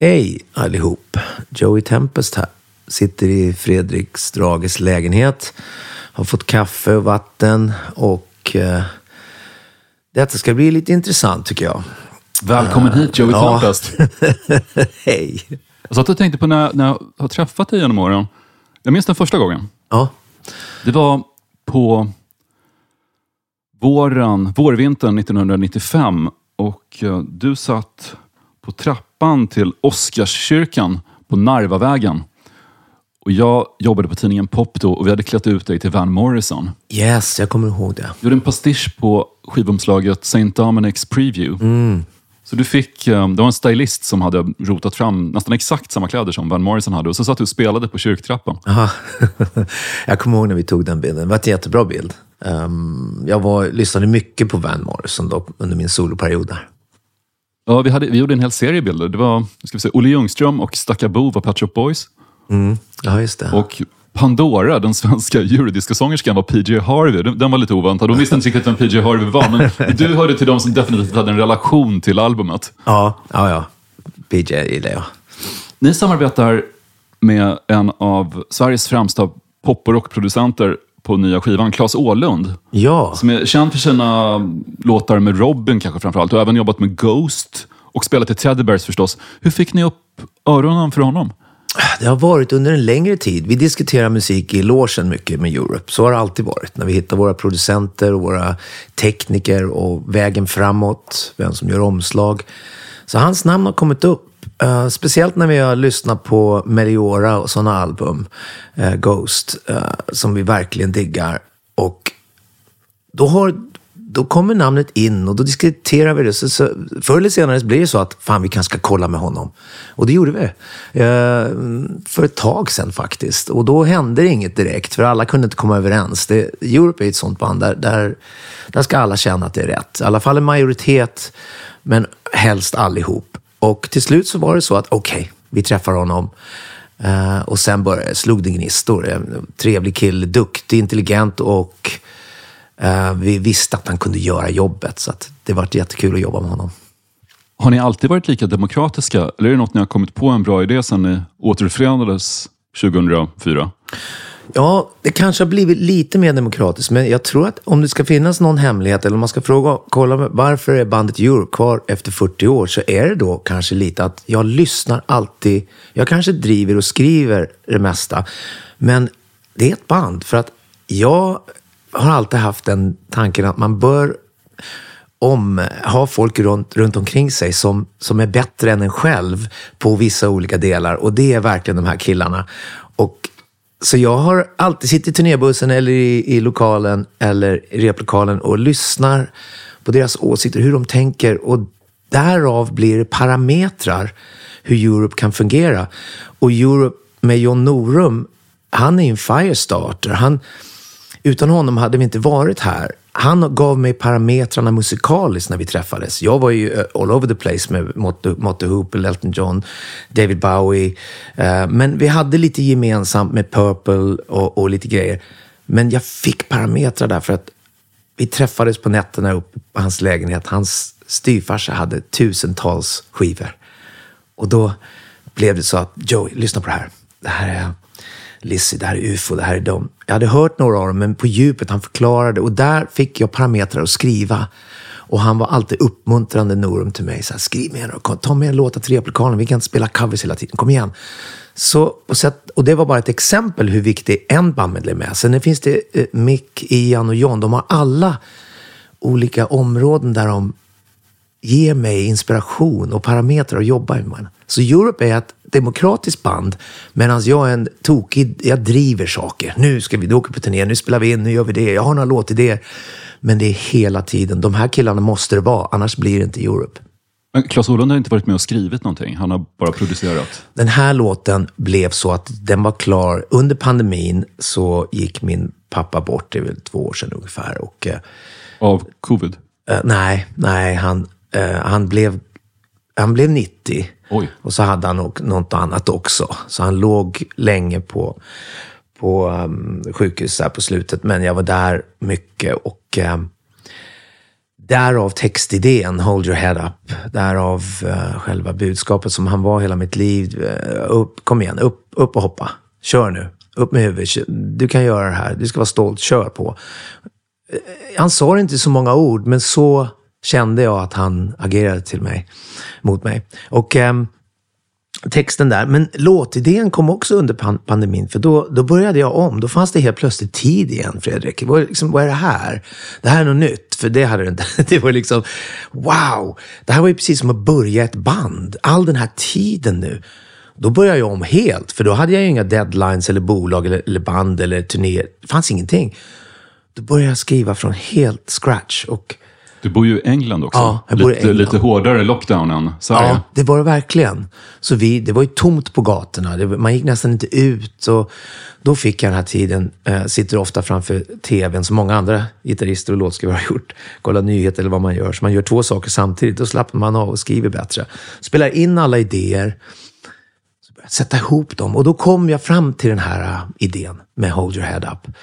Hej allihop! Joey Tempest här. Sitter i Fredrik Strages lägenhet. Har fått kaffe och vatten och eh, detta ska bli lite intressant tycker jag. Välkommen hit Joey Ja. Tempest. Hej! Jag satt och tänkte på när, när jag har träffat dig genom åren. Jag minns den första gången. Ja, Det var på våren, vårvintern 1995 och eh, du satt på trappan till Oscarskyrkan på Narvavägen. Och jag jobbade på tidningen Pop då och vi hade klätt ut dig till Van Morrison. yes, jag kommer ihåg det. Du gjorde en pastisch på skivomslaget St. Dominic's Preview. Så du fick, eh, det var en stylist som hade rotat fram nästan exakt samma kläder som Van Morrison hade och så satt du och spelade på kyrktrappan. Aha. jag kommer ihåg när vi tog den bilden. Det var en jättebra bild. Ehm, jag var, lyssnade mycket på Van Morrison då, under min soloperiod där. Ja, vi, hade, vi gjorde en hel serie bilder. Det var ska vi se, Olle Ljungström och Stakabo var Pet Shop Boys. Ja, just det. Och Pandora, den svenska eurodiscosångerskan, var PJ Harvey. Den, den var lite oväntad. De visste inte riktigt vem PJ Harvey var, men du hörde till de som definitivt hade en relation till albumet. Ja, ja, ja. PJ gillar jag. Ni samarbetar med en av Sveriges främsta pop och rockproducenter på nya skivan, Claes Åhlund. Ja, Som är känd för sina låtar med Robin kanske framförallt och även jobbat med Ghost och spelat i Teddy Bears förstås. Hur fick ni upp öronen för honom? det har varit under en längre tid. Vi diskuterar musik i logen mycket med Europe. Så har det alltid varit. När vi hittar våra producenter och våra tekniker och vägen framåt, vem som gör omslag. Så hans namn har kommit upp. Uh, speciellt när vi har lyssnat på Meliora och sådana album, uh, Ghost, uh, som vi verkligen diggar. Och då, har, då kommer namnet in och då diskuterar vi det. Så, så, förr eller senare blir det så att fan, vi kanske ska kolla med honom. Och det gjorde vi. För ett tag sedan faktiskt. Och då hände det inget direkt, för alla kunde inte komma överens. Det, Europe är ett sånt band där, där, där ska alla känna att det är rätt. I alla fall en majoritet, men helst allihop. Och till slut så var det så att okej, vi träffar honom. Eh, och sen började, slog det gnistor. Trevlig kille, duktig, intelligent och Eh, vi visste att han kunde göra jobbet, så att det var jättekul att jobba med honom. Har ni alltid varit lika demokratiska? Eller är det något ni har kommit på en bra idé sedan ni återförenades 2004? Ja, det kanske har blivit lite mer demokratiskt, men jag tror att om det ska finnas någon hemlighet, eller om man ska fråga, kolla varför är bandet Euro kvar efter 40 år, så är det då kanske lite att jag lyssnar alltid, jag kanske driver och skriver det mesta, men det är ett band, för att jag har alltid haft den tanken att man bör om, ha folk runt, runt omkring sig som, som är bättre än en själv på vissa olika delar. Och det är verkligen de här killarna. Så jag har alltid suttit i turnébussen eller i, i lokalen eller i replokalen och lyssnar på deras åsikter, hur de tänker. Och därav blir det parametrar hur Europe kan fungera. Och Europe med John Norum, han är en firestarter. Han, utan honom hade vi inte varit här. Han gav mig parametrarna musikaliskt när vi träffades. Jag var ju eh, all over the place med Motte, Hoople, Hooper, Elton John, David Bowie. Eh, men vi hade lite gemensamt med Purple och, och lite grejer. Men jag fick parametrar där för att vi träffades på nätterna uppe på hans lägenhet. Hans styvfarsa hade tusentals skivor. Och då blev det så att, Joey, lyssna på det här. Det här är Lizzie, det här är UFO, det här är dem. Jag hade hört några av dem, men på djupet, han förklarade. Och där fick jag parametrar att skriva. Och han var alltid uppmuntrande, Norum, till mig. Så här, Skriv med då, ta med en låt till replokalen, Vi kan inte spela covers hela tiden. Kom igen. Så, och, så att, och det var bara ett exempel hur viktig en bandmedlem är. Sen finns det eh, Mick, Ian och John. De har alla olika områden där de ger mig inspiration och parametrar att jobba med. Så Europe är ett demokratiskt band, medan jag är en tokig, jag driver saker. Nu ska vi då åka på turné, nu spelar vi in, nu gör vi det, jag har några låtidéer. Men det är hela tiden, de här killarna måste det vara, annars blir det inte Europe. Men Claes Åhlund har inte varit med och skrivit någonting. Han har bara producerat. Den här låten blev så att den var klar. Under pandemin så gick min pappa bort, det är väl två år sedan ungefär. Och, eh, Av covid. eh, nej, nej, han, eh, han, blev, han blev 90. Oj. Och så hade han nog något annat också. Så han låg länge på, på um, sjukhus där på slutet. Men jag var där mycket och um, Därav textidén, Hold your head up. Därav uh, själva budskapet som han var hela mitt liv. Uh, upp, kom igen, upp, upp och hoppa. Kör nu. Upp med huvudet. Du kan göra det här. Du ska vara stolt. Kör på. Uh, han sa det inte så många ord, men så kände jag att han agerade till mig, mot mig. Och ehm, texten där. Men låtidén kom också under pandemin, för då, då började jag om. Då fanns det helt plötsligt tid igen, Fredrik. Vad, liksom, vad är det här? Det här är något nytt, för det hade det inte. Det var liksom, wow! Det här var ju precis som att börja ett band. All den här tiden nu. Då började jag om helt, för då hade jag ju inga deadlines eller bolag eller, eller band eller turnéer. Det fanns ingenting. Då började jag skriva från helt scratch. Och du bor ju i England också. Ja, jag bor lite, i England. lite hårdare lockdown än Sverige. Ja, det var det verkligen. Så vi, det var ju tomt på gatorna. Det, man gick nästan inte ut. Och då fick jag den här tiden, eh, sitter ofta framför tvn som många andra gitarrister och låtskrivare har gjort. Kolla nyheter eller vad man gör. Så man gör två saker samtidigt. Då slappnar man av och skriver bättre. Spelar in alla idéer. Sätta ihop dem. Och då kom jag fram till den här uh, idén med Hold your head up.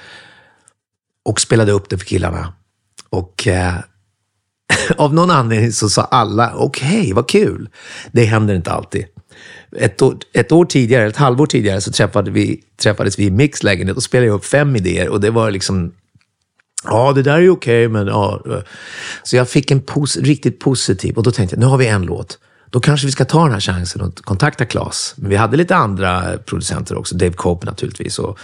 Och spelade upp det för killarna. Och eh, av någon anledning så sa alla, okej, okay, vad kul. Det händer inte alltid. Ett år, ett år tidigare, ett halvår tidigare, så träffade vi, träffades vi i Mix lägenhet och spelade upp fem idéer och det var liksom Ja, det där är ju okej, okay, men ja. Så jag fick en pos riktigt positiv och då tänkte jag, nu har vi en låt. Då kanske vi ska ta den här chansen och kontakta Klas. Men vi hade lite andra producenter också, Dave Cope naturligtvis och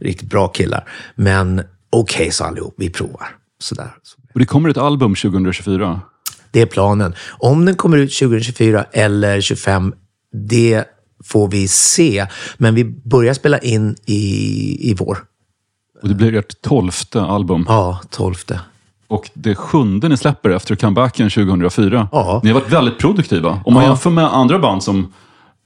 riktigt bra killar. Men okej, okay, sa allihop, vi provar. Sådär. Och det kommer ett album 2024? Det är planen. Om den kommer ut 2024 eller 2025, det får vi se. Men vi börjar spela in i, i vår. Och det blir ert tolfte album? Ja, tolfte. Och det sjunde ni släpper efter comebacken 2004. Ja. Ni har varit väldigt produktiva. Om man ja. jämför med andra band som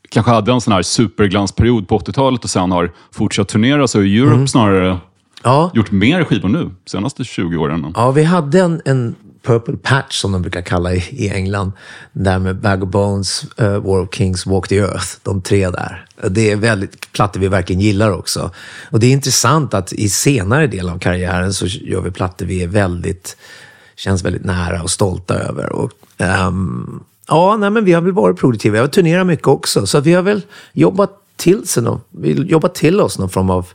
kanske hade en sån här superglansperiod på 80-talet och sen har fortsatt turnera, så är Europe mm. snarare ja. gjort mer skivor nu, senaste 20 åren. Ja, vi hade en, en Purple Patch, som de brukar kalla i, i England. Där med Bag of Bones, uh, War of Kings, Walk the Earth. De tre där. Det är väldigt plattor vi verkligen gillar också. Och det är intressant att i senare del av karriären så gör vi plattor vi är väldigt, känns väldigt nära och stolta över. Och, um, ja, nej, men vi har väl varit produktiva. Vi har turnerat mycket också. Så vi har väl jobbat till, sig någon, vi jobbat till oss någon form av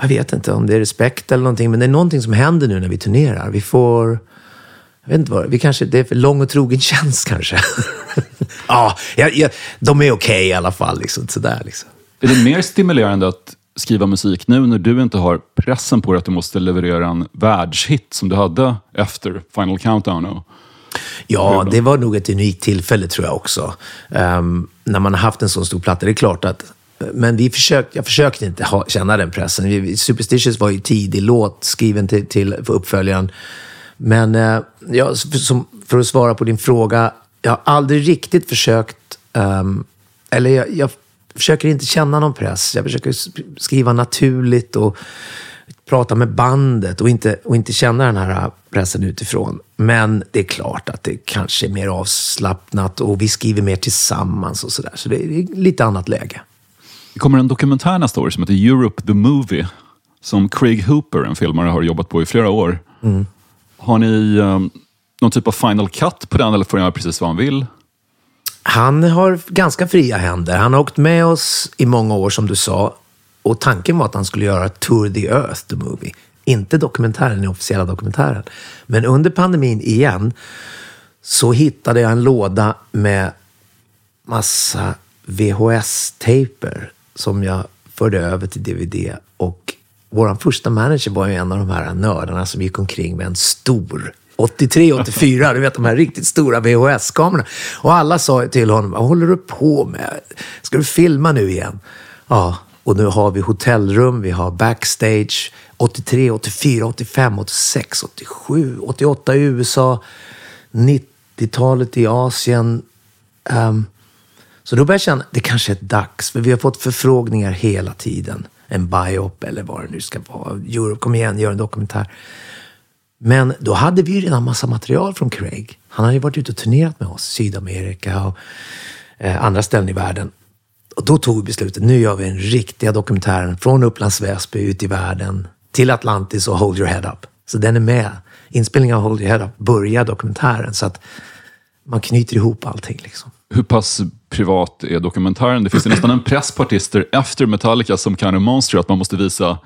jag vet inte om det är respekt eller någonting, men det är någonting som händer nu när vi turnerar. Vi får, jag vet inte vad, vi kanske, det är för lång och trogen tjänst kanske. ja, jag, de är okej okay i alla fall. Liksom, sådär, liksom. Är det mer stimulerande att skriva musik nu när du inte har pressen på dig att du måste leverera en världshit som du hade efter Final Countdown? Och ja, det var nog ett unikt tillfälle tror jag också. Um, när man har haft en så stor platta. Det är klart att men vi försökte, jag försökte inte ha, känna den pressen. Superstitious var ju tidig låt, skriven till, till för uppföljaren. Men eh, ja, som, för att svara på din fråga, jag har aldrig riktigt försökt, um, eller jag, jag, försöker inte känna någon press. Jag försöker skriva naturligt och prata med bandet och inte, och inte känna den här eh, pressen utifrån. Men det är klart att det kanske är mer avslappnat och vi skriver mer tillsammans och sådär. Så det är lite annat läge. Det kommer en dokumentär nästa år som heter Europe the Movie. Som Craig Hooper, en filmare, har jobbat på i flera år. Mm. Har ni um, någon typ av final cut på den eller får han göra precis vad han vill? Han har ganska fria händer. Han har åkt med oss i många år som du sa. Och tanken var att han skulle göra Tour the Earth, the movie. Inte dokumentären, den officiella dokumentären. Men under pandemin igen så hittade jag en låda med massa VHS-tejper som jag förde över till DVD. Och vår första manager var ju en av de här nördarna som gick omkring med en stor 83, 84, du vet de här riktigt stora VHS-kamerorna. Och alla sa till honom, vad håller du på med? Ska du filma nu igen? Ja, och nu har vi hotellrum, vi har backstage. 83, 84, 85, 86, 87, 88 i USA. 90-talet i Asien. Um, så då började jag känna, det kanske är dags, för vi har fått förfrågningar hela tiden. En biop eller vad det nu ska vara. Europe, kom igen, gör en dokumentär. Men då hade vi ju redan massa material från Craig. Han hade ju varit ute och turnerat med oss, Sydamerika och eh, andra ställen i världen. Och då tog vi beslutet, nu gör vi den riktiga dokumentären från Upplands Väsby ut i världen till Atlantis och Hold Your Head Up. Så den är med inspelningen av Hold Your Head Up börjar dokumentären. Så att man knyter ihop allting. Liksom. Hur pass privat är dokumentären? Det finns ju nästan en press på artister efter Metallica som Kind of Monster att man måste visa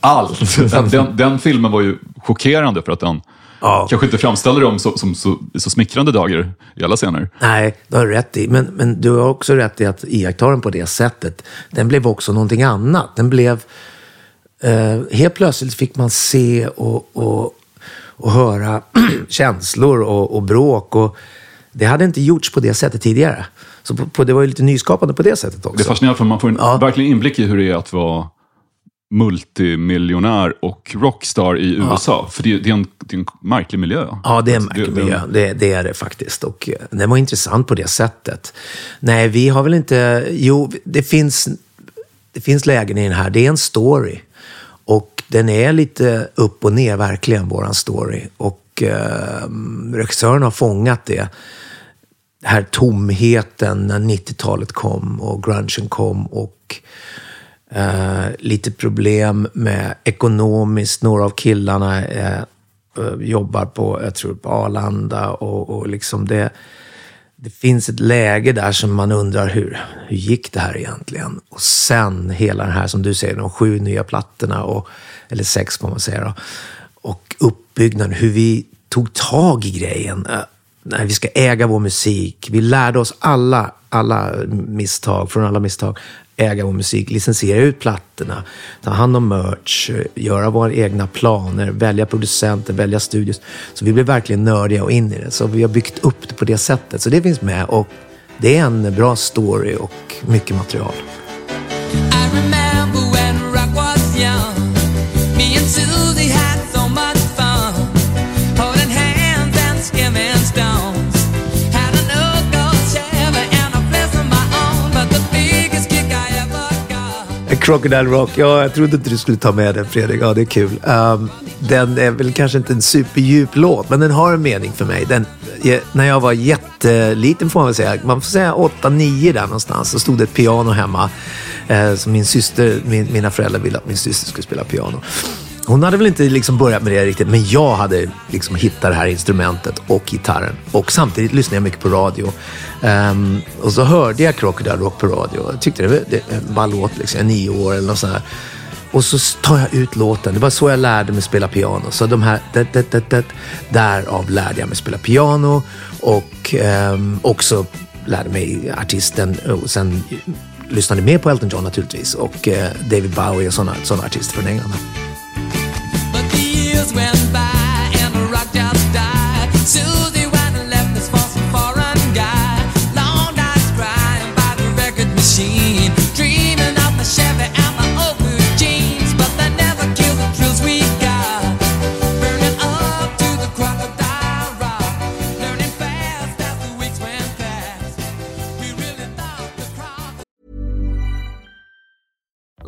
allt. Den, den, filmen var ju chockerande för att den Ja. kanske inte framställer dem så, som så, så smickrande dagar i alla scener. Nej, det har du rätt i. Men, men du har också rätt i att iaktta den på det sättet. Den blev också någonting annat. Den blev... Eh, helt plötsligt fick man se och, och, och höra känslor och, och bråk. Och det hade inte gjorts på det sättet tidigare. Så på, på, det var ju lite nyskapande på det sättet också. Det är fascinerande för man får en Ja. verkligen inblick i hur det är att vara multimiljonär och rockstar i USA. För det, det, är en, det är en märklig miljö. Ja, det är en Det- märklig det- miljö. Det, det är det faktiskt. Och eh, den var intressant på det sättet. Nej, vi har väl inte... Jo, det finns, det finns lägen i den här. Det är en story. Och den är lite upp och ner, verkligen, våran story. Och eh, regissören har fångat det. Den här tomheten när 90-talet kom och grungen kom. Och Eh, lite problem med ekonomiskt. Några av killarna eh, eh, jobbar på, jag tror, på Arlanda och, och liksom det, det finns ett läge där som man undrar hur, hur gick det här egentligen? Och sen hela den här, som du säger, de sju nya plattorna, och, eller sex får man säga då, och uppbyggnaden, hur vi tog tag i grejen. Äh, nej, vi ska äga vår musik. Vi lärde oss alla, alla misstag, från alla misstag, äga vår musik, licensiera ut plattorna, ta hand om merch, göra våra egna planer, välja producenter, välja studios. Så vi blev verkligen nördiga och in i det. Så vi har byggt upp det på det sättet. Så det finns med och det är en bra story och mycket material. I remember when rock was young. Crocodile Rock, ja, jag trodde inte du skulle ta med den Fredrik. Ja, det är kul. Um, den är väl kanske inte en superdjup låt, men den har en mening för mig. Den, när jag var jätteliten får man väl säga, man får säga 8-9 där någonstans, så stod det ett piano hemma. Eh, som min syster, min, mina föräldrar ville att min syster skulle spela piano. Hon hade väl inte liksom börjat med det riktigt, men jag hade liksom hittat det här instrumentet och gitarren. Och samtidigt lyssnade jag mycket på radio. Um, och så hörde jag Crocodile Rock på radio. Jag tyckte det var, det var en ball låt, liksom. jag är nio år eller något sånt här. Och så tar jag ut låten. Det var så jag lärde mig spela piano. Så de här, det, det, det, det, därav lärde jag mig spela piano. Och um, också lärde mig artisten. Och sen lyssnade mer på Elton John naturligtvis. Och uh, David Bowie och sådana såna artister från England. Years went by and the rock just died.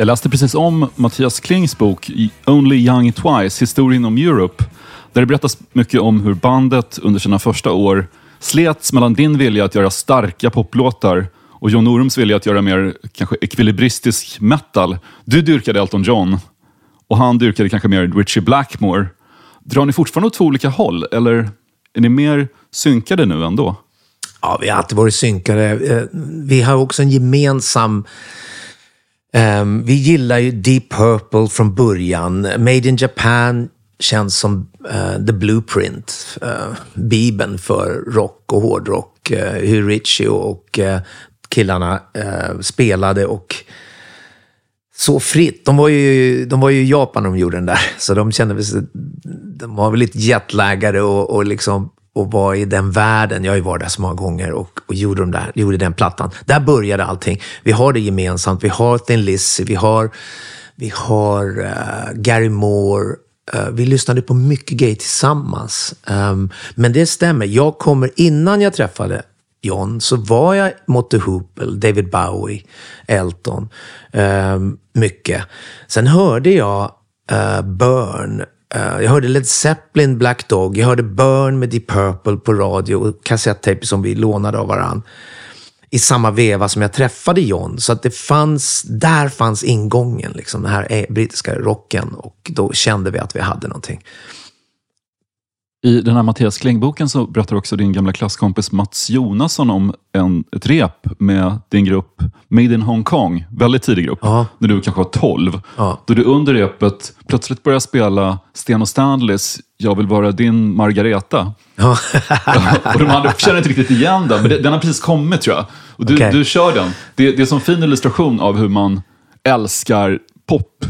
Jag läste precis om Mattias Klings bok Only Young Twice, historien om Europe. Där det berättas mycket om hur bandet under sina första år slets mellan din vilja att göra starka poplåtar och John Norums vilja att göra mer kanske ekvilibristisk metal. Du dyrkade Elton John och han dyrkade kanske mer Richie Blackmore. Drar ni fortfarande åt två olika håll eller är ni mer synkade nu ändå? Ja, vi har alltid varit synkade. Eh, vi har också en gemensam... Um, vi gillar ju Deep Purple från början. Made in Japan känns som uh, the blueprint. Uh, Bibeln för rock och hårdrock. Uh, hur Richie och uh, killarna spelade och så fritt. De var ju, de var ju i Japan när de gjorde den där, så de kände sig, de var väl lite jetlaggade och, och liksom och var i den världen. Jag har ju varit där så många gånger och, och gjorde, de där, gjorde den plattan. Där började allting. Vi har det gemensamt. Vi har Thin Lizzy, vi har, vi har uh, Gary Moore. Uh, vi lyssnade på mycket gay tillsammans. Um, men det stämmer. Jag kommer, innan jag träffade John, så var jag mot The Hoople, David Bowie, Elton, ehm, mycket. Sen hörde jag uh, Burn, Eh, jag hörde Led Zeppelin, Black Dog, jag hörde Burn med Deep Purple på radio och kassettejp som vi lånade av varann i samma veva som jag träffade John. Så att det fanns, där fanns ingången, liksom, den här e- brittiska rocken och då kände vi att vi hade någonting. I den här Mattias Kling-boken så berättar också din gamla klasskompis Mats Jonasson om en, ett rep med din grupp Made in Hong Kong, väldigt tidig grupp, Ja. när du kanske var 12. Ja. Då du under repet plötsligt börjar spela Sten och Stanleys Jag vill vara din Margareta. Ja. och de andra känner inte riktigt igen den, men den har precis kommit tror jag. Och du, Okej. du kör den. Det, det är en fin illustration av hur man älskar pop.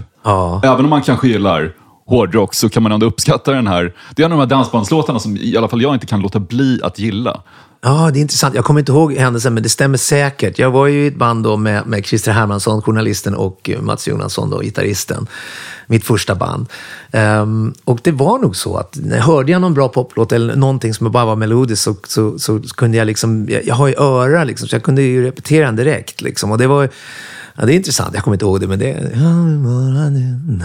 Även om man kanske gillar hårdrock så kan man ändå uppskatta den här. Det är en av de här dansbandslåtarna som i alla fall jag inte kan låta bli att gilla. Ja, det är intressant. Jag kommer inte ihåg händelsen, men det stämmer säkert. Jag var ju i ett band då med, med Christer Hermansson, journalisten, och Mats Jonasson, då, gitarristen. Mitt första band. Um, och det var nog så att när hörde jag någon bra poplåt eller någonting som bara var melodiskt så, så, så kunde jag liksom, jag, jag har ju öra liksom, så jag kunde ju repetera den direkt. Liksom. Och det var, ja, det är intressant. Jag kommer inte ihåg det, men det,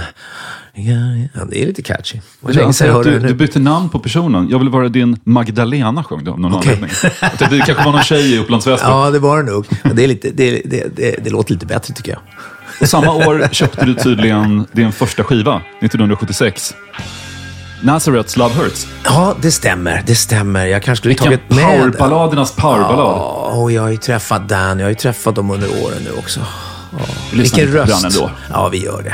ja, det är lite catchy. Det var länge sedan jag hörde du, du bytte namn på personen. Jag vill vara din Magdalena, sjöng du av någon Okej. anledning. Jag tänkte, Det kanske var någon tjej i Upplands Väsby. Ja, det var det nog. Det, är lite, det, det, det, det låter lite bättre tycker jag. Och samma år köpte du tydligen din första skiva, 1976. Nazareth's Love Hurts. Ja, det stämmer. Det stämmer. Jag kanske skulle Vilken tagit med den. powerballadernas powerballad. Ja, och jag har ju träffat Dan. Jag har ju träffat dem under åren nu också. Ja. Vilken på den röst. ändå. Ja, vi gör det.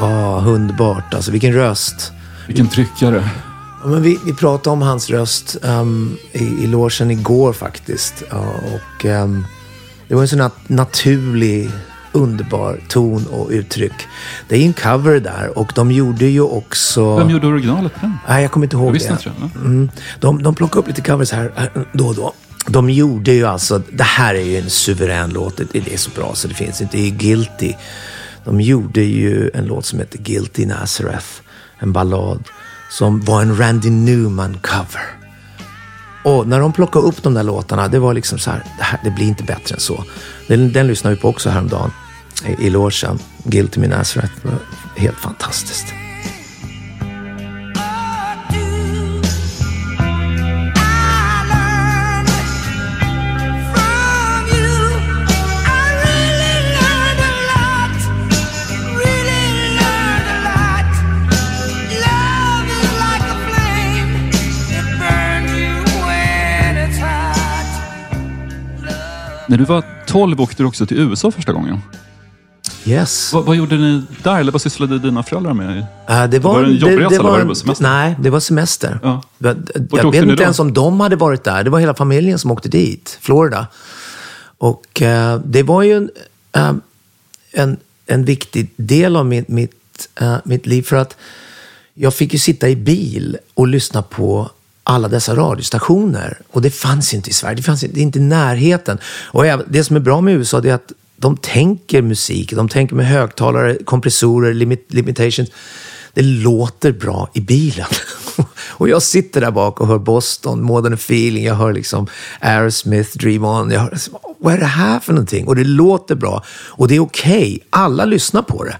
Ja, underbart. Alltså, vilken röst. Vilken tryckare. Ja, men vi, vi pratade om hans röst um, i, i logen igår faktiskt. Ja, och, um, det var en sån nat- naturlig, underbar ton och uttryck. Det är ju en cover där och de gjorde ju också... Vem gjorde originalet på den? Nej, jag kommer inte ihåg Jag visste det. inte det. Mm. De, de plockade upp lite covers här eh, då och då. De gjorde ju alltså, det här är ju en suverän låt, det det är så bra så det finns inte. Det är Guilty. De gjorde ju en låt som heter Guilty Nazareth, en ballad som var en Randy Newman-cover. Och när de plockade upp de där låtarna, det var liksom så här, det, här, det blir inte bättre än så. Den, den lyssnade vi på också häromdagen i, i logen. Guilty Nazareth, Det var helt fantastiskt. När du var 12 åkte du också till USA första gången. Yes. Vad, vad gjorde ni där? Eller vad sysslade dina föräldrar med? Ja, det var, Var det en jobbresa eller var det en- bara semester? Nej, det var semester. Ja. Jag, jag vet inte då? ens om de hade varit där. Det var hela familjen som åkte dit, Florida. Och eh, det var ju en, eh, en, en viktig del av mitt, mitt, mitt liv. För att jag fick ju sitta i bil och lyssna på alla dessa radiostationer. Och det fanns inte i Sverige. Det fanns inte, inte i närheten. Och det som är bra med USA det är att de tänker musik. De tänker med högtalare, kompressorer, limit, limitations. det låter bra i bilen. och jag sitter där bak och hör Boston, Modern Feeling, jag hör liksom Aerosmith, Dream On. Jag hör, liksom, vad är det här för någonting? Och det låter bra. Och det är okej. Alla lyssnar på det.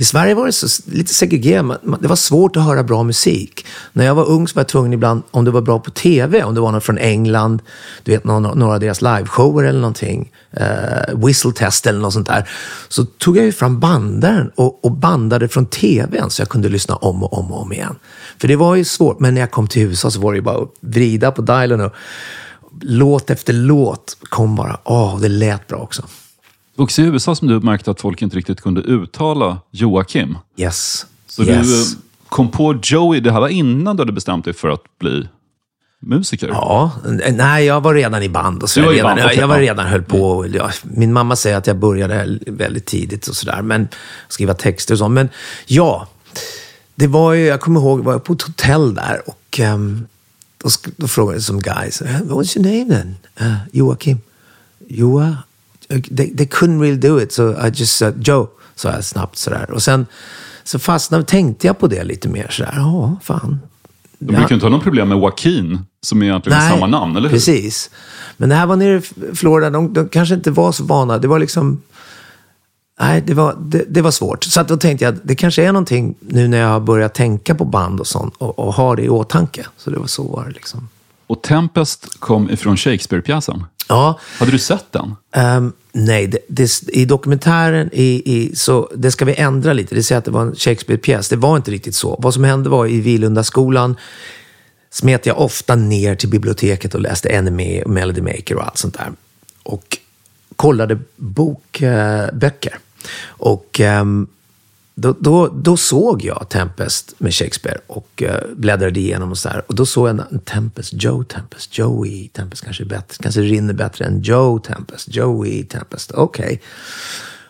I Sverige var det så, lite segregerat. Det var svårt att höra bra musik. När jag var ung så var jag tvungen ibland, om det var bra på tv, om det var någon från England, du vet någon, några av deras liveshower eller någonting, eh, whistle test eller något sånt där, så tog jag ju fram bandaren och, och bandade från tvn så jag kunde lyssna om och om och om igen. För det var ju svårt, men när jag kom till USA så var det ju bara att vrida på dialen och låt efter låt kom bara, åh, det lät bra också. Också i USA som du märkte att folk inte riktigt kunde uttala Joakim. Yes. Så yes. du kom på Joey, det här var innan du hade bestämt dig för att bli musiker? Ja, nej, jag var redan i band. Och så Du var i redan, band, jag, okej, jag var redan höll på. och Ja, min mamma säger att jag började väldigt tidigt och sådär. Men skriva texter och så. Men ja, det var ju, jag kommer ihåg, jag var på ett hotell där och um, då, då frågade jag som guys, what's your name then? Uh, Joakim. Joa? They, they couldn't really do it, so I just said Joe, sa jag snabbt sådär. Och sen så fastnade, tänkte jag på det lite mer sådär, ja, fan. De brukar ju inte ha något problem med Joaquin, som är egentligen samma namn, eller hur? Precis. Men det här var nere i Florida, de, de kanske inte var så vana. Det var liksom... Nej, det var, det, det var svårt. Så att då tänkte jag att det kanske är någonting nu när jag har börjat tänka på band och sånt och, och ha det i åtanke. Så det var så var det liksom. Och Tempest kom ifrån Shakespeare-pjäsen. Ja, Hade du sett den? ehm, nej, det, det, i dokumentären i, i, så det ska vi ändra lite. Det säger att det var en Shakespeare-pjäs. Det var inte riktigt så. Vad som hände var i Vilundaskolan smet jag ofta ner till biblioteket och läste Enemy och Melody Maker och allt sånt där. Och kollade bokböcker. Eh, och ehm, då, då, då såg jag Tempest med Shakespeare och eh, bläddrade igenom och så här. Och då såg jag en, Tempest, Joe Tempest, Joey Tempest kanske är bättre, kanske rinner bättre än Joe Tempest, Joey Tempest, okej.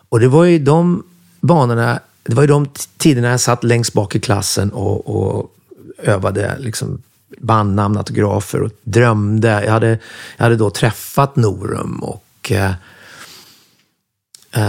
Och det var ju de banorna, det var ju de tiderna jag satt längst bak i klassen och, och övade liksom bandnamn, autografer och drömde. Jag hade, jag hade då träffat Norum och eh, eh,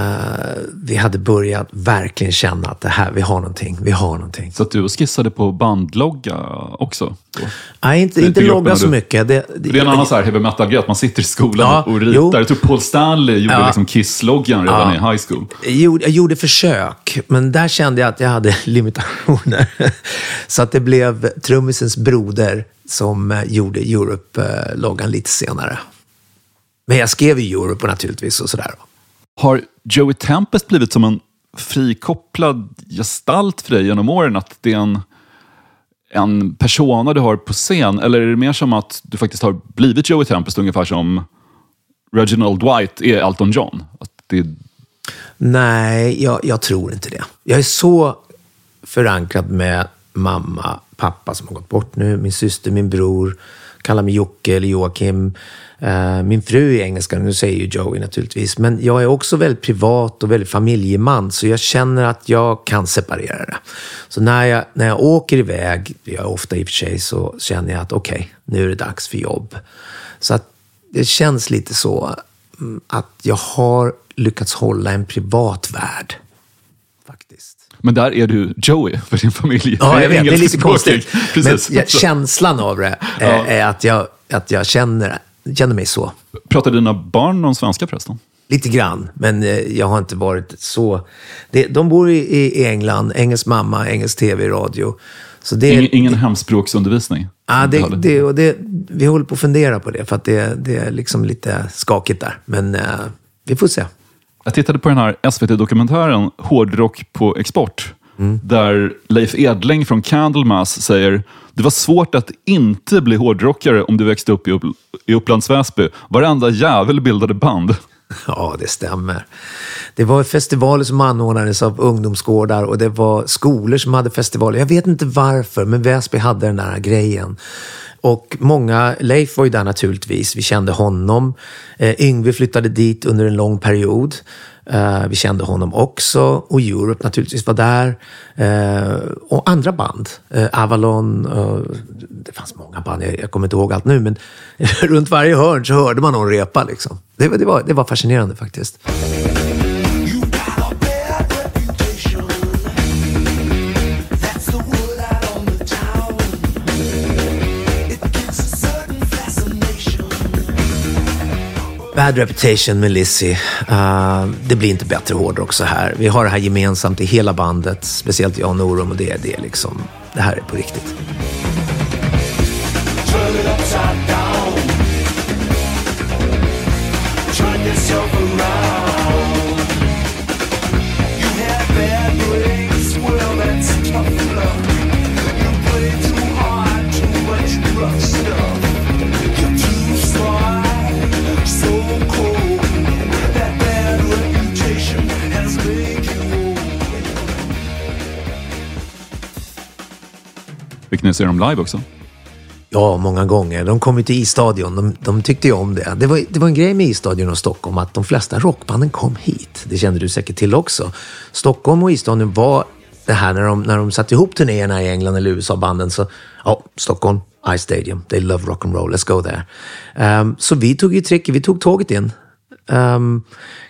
vi hade börjat verkligen känna att det här, vi har någonting, vi har någonting. Så att du skissade på bandlogga också? Då? Nej, inte, Det inte logga så du- mycket. Det, Det är en annan så här heavy metal-grej, att man sitter i skolan Ja, och ritar. jo. Jag tror Paul Stanley gjorde Ja. liksom Kiss-loggan redan Ja. i high school. Jag gjorde, jag gjorde försök, men där kände jag att jag hade limitationer. Så att det blev trummisens broder som eh, gjorde Europe-loggan lite senare. Men jag skrev ju Europe naturligtvis och sådär. Har Joey Tempest blivit som en frikopplad gestalt för dig genom åren? Att det är en, en persona du har på scen? Eller är det mer som att du faktiskt har blivit Joey Tempest ungefär som Reginald Dwight är Elton John? Att det Nej, jag, jag tror inte det. Jag är så förankrad med mamma, pappa som har gått bort nu, min syster, min bror, kallar mig Jocke eller Joakim. Eh, min fru är engelska, nu säger ju Joey naturligtvis. Men jag är också väldigt privat och väldigt familjeman, så jag känner att jag kan separera det. Så när jag, när jag åker iväg, jag är jag ofta i och för sig, så känner jag att okej, nu är det dags för jobb. Så att det känns lite så mm, att jag har lyckats hålla en privat värld. Men där är du Joey för din familj. Ja, jag vet. Det är lite konstigt. Precis. Men ja, känslan av det är, Ja. är att jag, att jag känner, känner mig så. Pratar dina barn någon svenska förresten? Lite grann, men eh, jag har inte varit så... De bor i, England, engelsk mamma, engelsk tv, radio. Så det, Ingen, ingen hemspråksundervisning? ja, det, det, och det, vi håller på att fundera på det, för att det, det är liksom lite skakigt där. Men eh, vi får se. Jag tittade på den här SVT-dokumentären Hårdrock på export. Där Leif Edling från Candlemass säger det var svårt att inte bli hårdrockare om du växte upp i, Upp- i Upplands Väsby. Varenda jävel bildade band. Ja, det stämmer. Det var festivaler som anordnades av ungdomsgårdar och det var skolor som hade festivaler. Jag vet inte varför, men Väsby hade den där grejen. Och många, Leif var ju där naturligtvis, vi kände honom. Eh, Yngve flyttade dit under en lång period. Eh, vi kände honom också. Och Europe naturligtvis var där. Eh, och andra band. Eh, Avalon. det fanns många band, jag, jag kommer inte ihåg allt nu. Men runt varje hörn så hörde man någon repa. Liksom. Det, var- det, var, det var fascinerande faktiskt. Bad Reputation med Lizzie. Uh, det blir inte bättre hårdrock så här. Vi har det här gemensamt i hela bandet, speciellt jag och Norum och det är det liksom. Det här är på riktigt. Fick ni se dem live också? Ja, många gånger. De kom ju till isstadion. De, de tyckte ju om det. Det var, det var en grej med isstadion och Stockholm att de flesta rockbanden kom hit. Det kände du säkert till också. Stockholm och isstadion var det här när de, när de satte ihop turnéerna i England eller USA-banden. Så, ja, Stockholm, Ice Stadium, they love rock and roll, let's go there. Um, så vi tog ju tricket, vi tog tåget in. Um,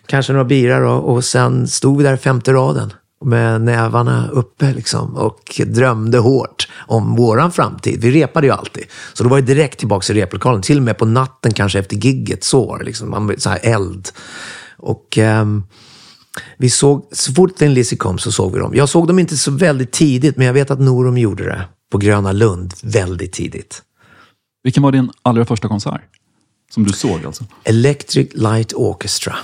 kanske några birar och, och sen stod vi där i femte raden med nävarna uppe liksom och drömde hårt om våran framtid. Vi repade ju alltid. Så då var det direkt tillbaka i replokalen. Till och med på natten kanske efter gigget så var det liksom. Man, så här eld. Och ehm, vi såg, så fort Thin Lizzy kom så såg vi dem. Jag såg dem inte så väldigt tidigt, men jag vet att Norum gjorde det. På Gröna Lund väldigt tidigt. Vilken var din allra första konsert? Som du såg alltså? Electric Light Orchestra.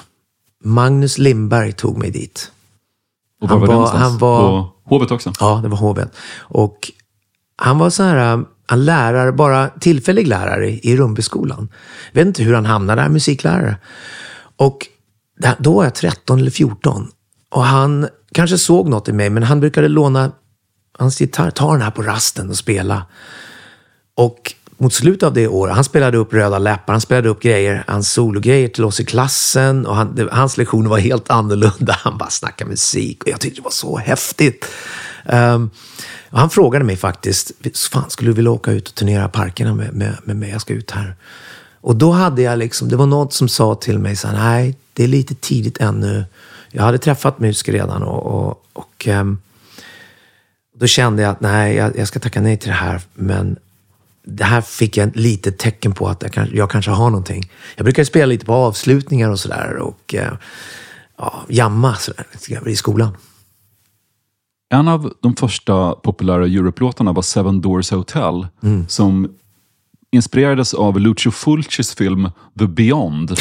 Magnus Lindberg tog mig dit. Och Han var det var- någonstans? han var- På Hovet också? Ja, det var hovet. Och han var så här, äh, en lärare, bara tillfällig lärare i Rumbyskolan. Jag vet inte hur han hamnade där, musiklärare. Och då var jag 13 eller 14. Och han kanske såg något i mig, men han brukade låna hans gitarr, ta den här på rasten och spela. Och mot slutet av det året, han spelade upp Röda läppar, han spelade upp grejer, hans sologrejer till oss i klassen. Och han, det, hans lektioner var helt annorlunda. Han bara snackade musik och jag tyckte det var så häftigt. Um, och han frågade mig faktiskt, fan skulle du vilja åka ut och turnera parkerna med, med, med mig? Jag ska ut här. Och då hade jag liksom, det var något som sa till mig så här, nej, det är lite tidigt ännu. Jag hade träffat musiker redan och, och, och um, då kände jag att nej, jag, jag ska tacka nej till det här. Men det här fick jag ett litet tecken på att jag, kan, jag kanske har någonting. Jag brukar spela lite på avslutningar och sådär och eh, ja, jamma sådär, i skolan. En av de första populära Europe-låtarna var Seven Doors Hotel, Mm. som inspirerades av Lucio Fulcis film The Beyond.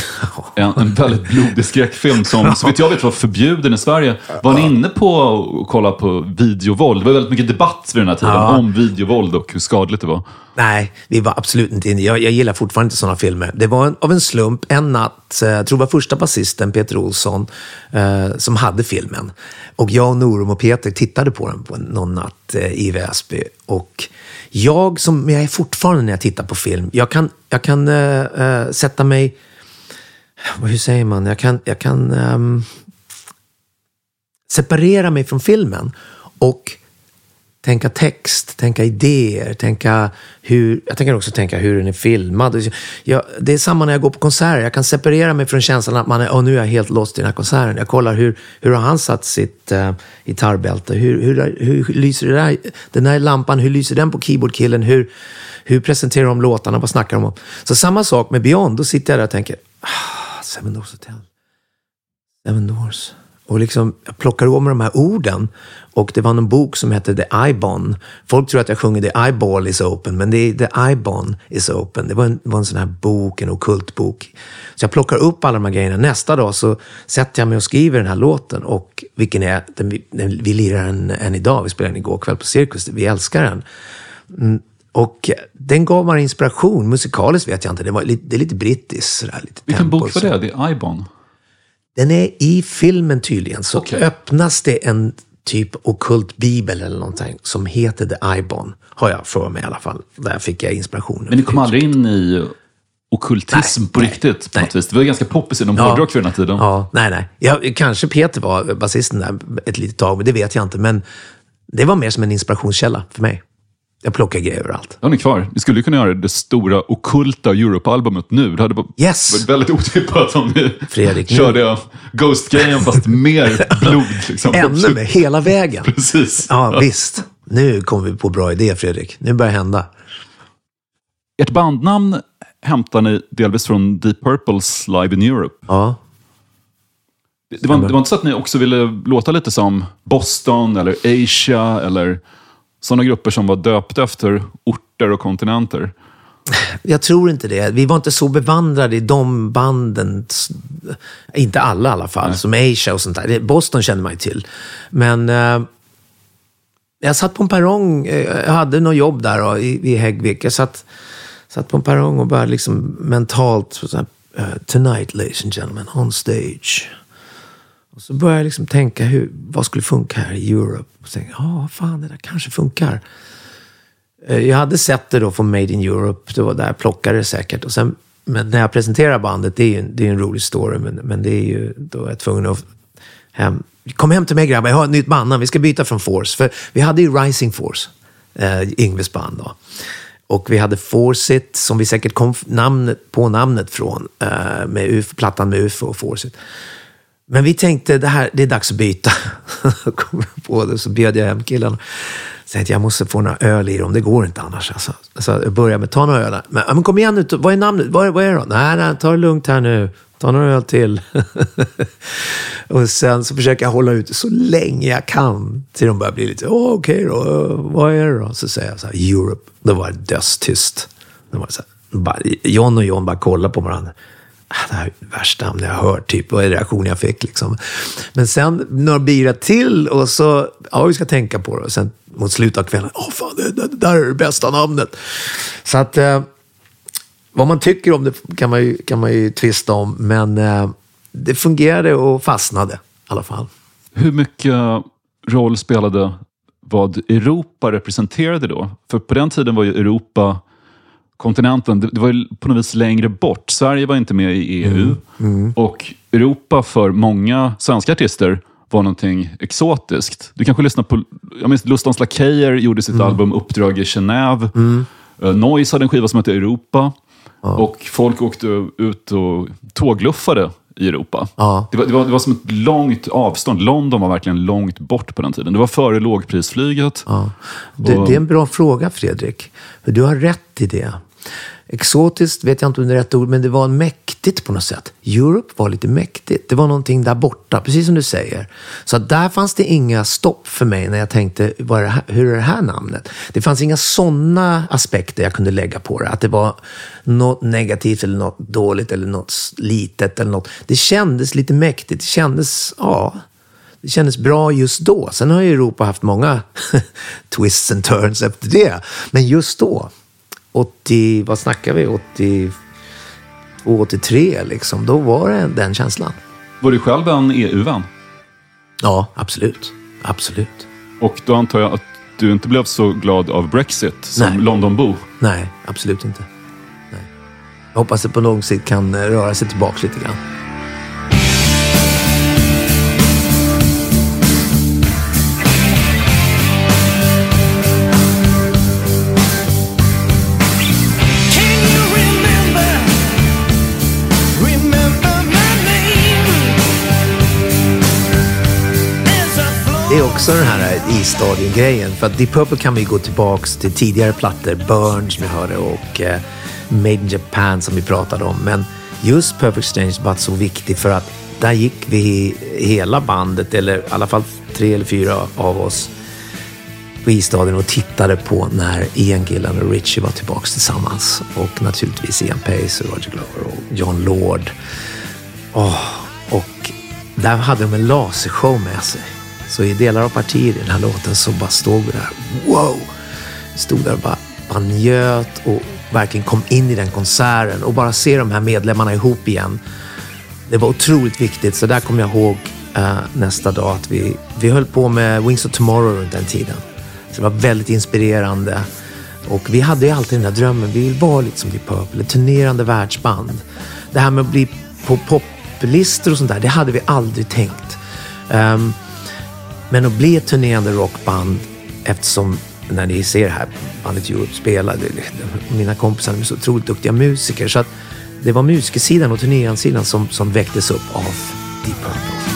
En, en väldigt blodig skräckfilm som, så vitt jag vet, var förbjuden i Sverige. Var ni inne på att kolla på videovåld? Det var väldigt mycket debatt vid den här tiden Ja. om videovåld och hur skadligt det var. Nej, vi var absolut inte inne. Jag, jag gillar fortfarande inte sådana filmer. Det var en, av en slump en natt, eh, jag tror det var första basisten, Peter Olsson, eh, som hade filmen. Och jag, Norum och Peter tittade på den på någon natt eh, i Väsby. Och jag, som men jag är fortfarande när jag tittar på film, jag kan, jag kan eh, eh sätta mig... Hur säger man? Jag kan... Jag kan ehm, separera mig från filmen och tänka text, tänka idéer, tänka hur... Jag tänker också tänka hur den är filmad. Jag, det är samma när jag går på konserter. Jag kan separera mig från känslan att man är, oh, nu är jag helt lost i den här konserten. Jag kollar hur, hur har han satt sitt uh, gitarrbälte? Hur, hur, hur, hur lyser det där, den där lampan, hur lyser den på keyboardkillen? Hur, hur presenterar de låtarna? Vad snackar de om? Så samma sak med Beyond. Då sitter jag där och tänker, ah, Seven Doors Hotel. Seven Doors. Och liksom, jag plockar om de här orden. Och det var en bok som hette The Ibon. Folk tror att jag sjunger The Eyeball is open, men det är The Ibon is open. Det var en, var en sån här bok, en ockult bok. Så jag plockar upp alla de här grejerna. Nästa dag så sätter jag mig och skriver den här låten. Och vilken är, den, vi- den, vi lirar den än idag. Vi spelade den igår kväll på Cirkus. Vi älskar den. Mm, och den gav mig inspiration. Musikaliskt vet jag inte. Det, var lite, det är lite brittiskt. Vilken bok var det? Är Ibon. Den är i filmen tydligen. Så Okej. öppnas det en typ okult bibel eller någonting som heter The Ibon. Har jag för mig i alla fall. Där fick jag inspirationen. Men ni kom aldrig in i okultism på nej, riktigt på nej. något vis? Det var ganska poppis inom Ja. hårdrock för den här tiden. Ja, nej, nej. Jag, kanske Peter var basisten där ett litet tag, men det vet jag inte. Men det var mer som en inspirationskälla för mig. Jag plockar grejer överallt. Har ni kvar. Ni skulle ju kunna göra det stora okulta Europe-albumet nu. Det hade Yes! varit väldigt otippat om ni Fredrik, körde Ghost-grejen fast mer blod. Liksom. Ännu mer, hela vägen. Precis. Ja, visst. Nu kommer vi på bra idé, Fredrik. Nu börjar det hända. Ert bandnamn hämtar ni delvis från Deep Purples Live in Europe. Ja. Det var, det var inte så att ni också ville låta lite som Boston eller Asia eller sådana grupper som var döpta efter orter och kontinenter? Jag tror inte det. Vi var inte så bevandrade i de banden. Inte alla i alla fall, som Asia och sånt där. Boston kände man ju till. Men eh, jag satt på en perrong, eh, jag hade något jobb där då, i, i Häggvik. Jag satt, satt på en perrong och började liksom mentalt, så här, eh, tonight ladies and gentlemen, on stage. Och så började jag liksom tänka, hur, vad skulle funka här i Europe? Och så tänkte jag, ja, fan det där kanske funkar. Eh, jag hade sett det då från Made in Europe, det var där jag plockade det säkert. Och sen, men när jag presenterar bandet, det är ju en, det är en rolig story, men, men det är ju, då är jag tvungen att hem, kom hem till mig grabbar, jag har ett nytt band, vi ska byta från Force. För vi hade ju Rising Force, eh, Yngves band då. Och vi hade Forsit, som vi säkert kom namnet, på namnet från, eh, med UF, plattan med UFO och Forceit. Men vi tänkte, det, här, det är dags att byta. kom jag på det, så bjöd jag hem killarna. Jag tänkte, jag måste få några öl i dem, det går inte annars. Alltså. Så jag började med, ta några öl. Men, men kom igen nu, vad är namnet? Vad är, vad är det då? Nej, nej, ta det lugnt här nu. Ta några öl till. och sen så försöker jag hålla ut så länge jag kan. Till de börjar bli lite, åh okej då, vad är det då? Så säger jag så här, Europe. Då var det dödstyst. Då var det så här, bara, John och John bara kollar på varandra. Ah, det här är det värsta namn jag har hört, typ. Vad är reaktionen jag fick? Liksom. Men sen några bira till och så, ja, vi ska tänka på det. Och sen mot slutet av kvällen, åh fan, det, det, det där är det bästa namnet. Så att, eh, vad man tycker om det kan man ju, kan man ju tvista om, men eh, det fungerade och fastnade i alla fall. Hur mycket roll spelade vad Europa representerade då? För på den tiden var ju Europa kontinenten, det, var ju på något vis längre bort. Sverige var inte med i EU. Och Europa för många svenska artister var någonting exotiskt. Du kanske lyssnar på, jag minns Lustans Lakejer gjorde sitt album Uppdrag i Genève. Uh, Noise hade en skiva som hette Europa. Och folk åkte ut och tågluffade i Europa. Ja. Det, var, det, var, det var som ett långt avstånd. London var verkligen långt bort på den tiden. Det var före lågprisflyget. Ja. Det, Och- det är en bra fråga, Fredrik. Du har rätt i det. Exotiskt vet jag inte om det är rätt ord, men det var mäktigt på något sätt. Europe var lite mäktigt. Det var någonting där borta, precis som du säger. Så där fanns det inga stopp för mig när jag tänkte, vad är det här, hur är det här namnet? Det fanns inga sådana aspekter jag kunde lägga på det. Att det var något negativt eller något dåligt eller något litet eller något. Det kändes lite mäktigt. Det kändes, ja, det kändes bra just då. Sen har ju Europa haft många twists and turns efter det. Men just då, 80, vad snackar vi, 82, 83 liksom, då var det den känslan. Var du själv en EU-vän? Ja, absolut. Absolut. Och då antar jag att du inte blev så glad av Brexit som Nej. Londonbo. Nej, absolut inte. Nej. Jag hoppas det på lång sikt kan röra sig tillbaka lite grann. Det är också den här i-stadion-grejen. För att Deep Purple kan vi gå tillbaks till tidigare plattor. Burn som jag hörde och eh, Made in Japan som vi pratade om. Men just Perfect Strange var så viktig för att där gick vi hela bandet, eller i alla fall tre eller fyra av oss på isstadion och tittade på när Ian Gillan och Richie var tillbaks tillsammans. Och naturligtvis Ian Pace och Roger Glover och John Lord. Oh, och där hade de en lasershow med sig. Så i delar av partier i den här låten så bara stod vi där. Wow! Stod där och bara, bara njöt och verkligen kom in i den konserten och bara se de här medlemmarna ihop igen. Det var otroligt viktigt, så där kommer jag ihåg eh, nästa dag att vi, vi höll på med Wings of Tomorrow runt den tiden. Så det var väldigt inspirerande. Och vi hade ju alltid den där drömmen, vi vill vara lite som Deep Purple, ett turnerande världsband. Det här med att bli på poplistor och sånt där, det hade vi aldrig tänkt. Um, men att bli ett turnerande rockband eftersom när ni ser här bandet Europe spela, mina kompisar är så otroligt duktiga musiker. Så att det var musikersidan och turnéansidan som, som väcktes upp av Deep Purple.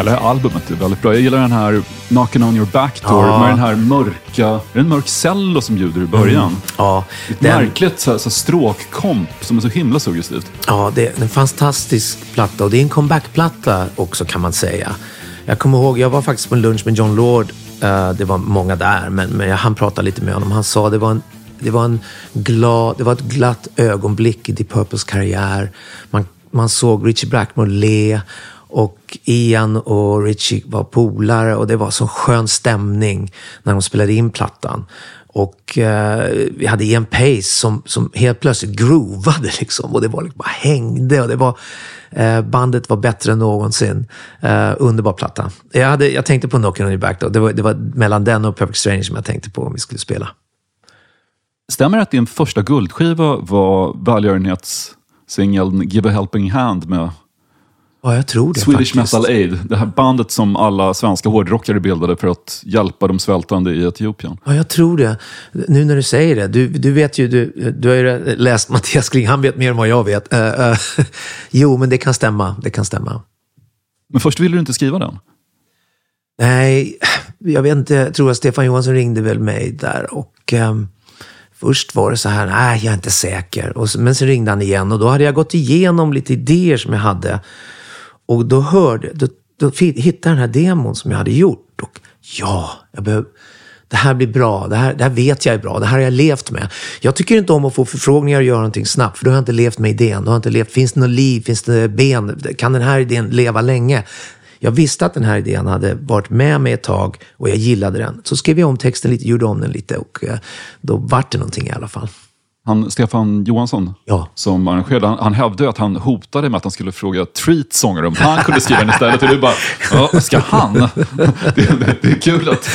Hela albumet är väldigt bra. Jag gillar den här Knockin' on your back door Ja. med den här mörka, är det en mörk cello som ljuder i början? Ja, Ett den, märkligt så här, så stråkkomp som är så himla suggestivt. ja, det är en fantastisk platta och det är en comebackplatta också kan man säga. Jag kommer ihåg, jag var faktiskt på en lunch med John Lord. Eh, det var många där, men, men jag hann prata lite med honom. Han sa det var en det var, en glad, det var ett glatt ögonblick i Deep Purples karriär. Man, man såg Richie Blackmore le och Ian och Richie var polare och det var så skön stämning när de spelade in plattan. Och eh, vi hade Ian Pace som, som helt plötsligt groovade liksom och det var liksom bara hängde och det var eh, bandet var bättre än någonsin. Eh, underbar platta. Jag, hade, jag tänkte på Knockin' on your back då. Det var, det var mellan den och Perfect Strange som jag tänkte på om vi skulle spela. Stämmer det att din första guldskiva var välgörenhetssingeln Give a helping hand med Ja, jag tror det Swedish faktiskt. Metal Aid? Det här bandet som alla svenska hårdrockare bildade för att hjälpa de svältande i Etiopien. Ja, jag tror det. Nu när du säger det. Du, du vet ju, du, du har ju läst Mattias Kling, han vet mer än vad jag vet. Eh, eh, jo, men det kan stämma. Det kan stämma. Men först ville du inte skriva den. Nej, jag vet inte. Jag tror att Stefan Johansson ringde väl mig där och ehm, först var det så här, nej, jag är inte säker. Så, men sen ringde han igen och då hade jag gått igenom lite idéer som jag hade. Och då hörde, då, då hittade jag den här demon som jag hade gjort. Och ja, jag behöver, det här blir bra. Det här, det här vet jag är bra. Det här har jag levt med. Jag tycker inte om att få förfrågningar och göra någonting snabbt. För då har jag inte levt med idén. Då har jag inte levt, finns det något liv? Finns det ben? Kan den här idén leva länge? Jag visste att den här idén hade varit med mig ett tag och jag gillade den. Så skrev jag om texten lite, gjorde om den lite och eh, då vart det någonting i alla fall. Han, Stefan Johansson, Ja. som arrangerade, han, han hävdade att han hotade med att han skulle fråga Treat sångare om han kunde skriva den istället. Och du bara, ja, ska han? Det, det, det är kul att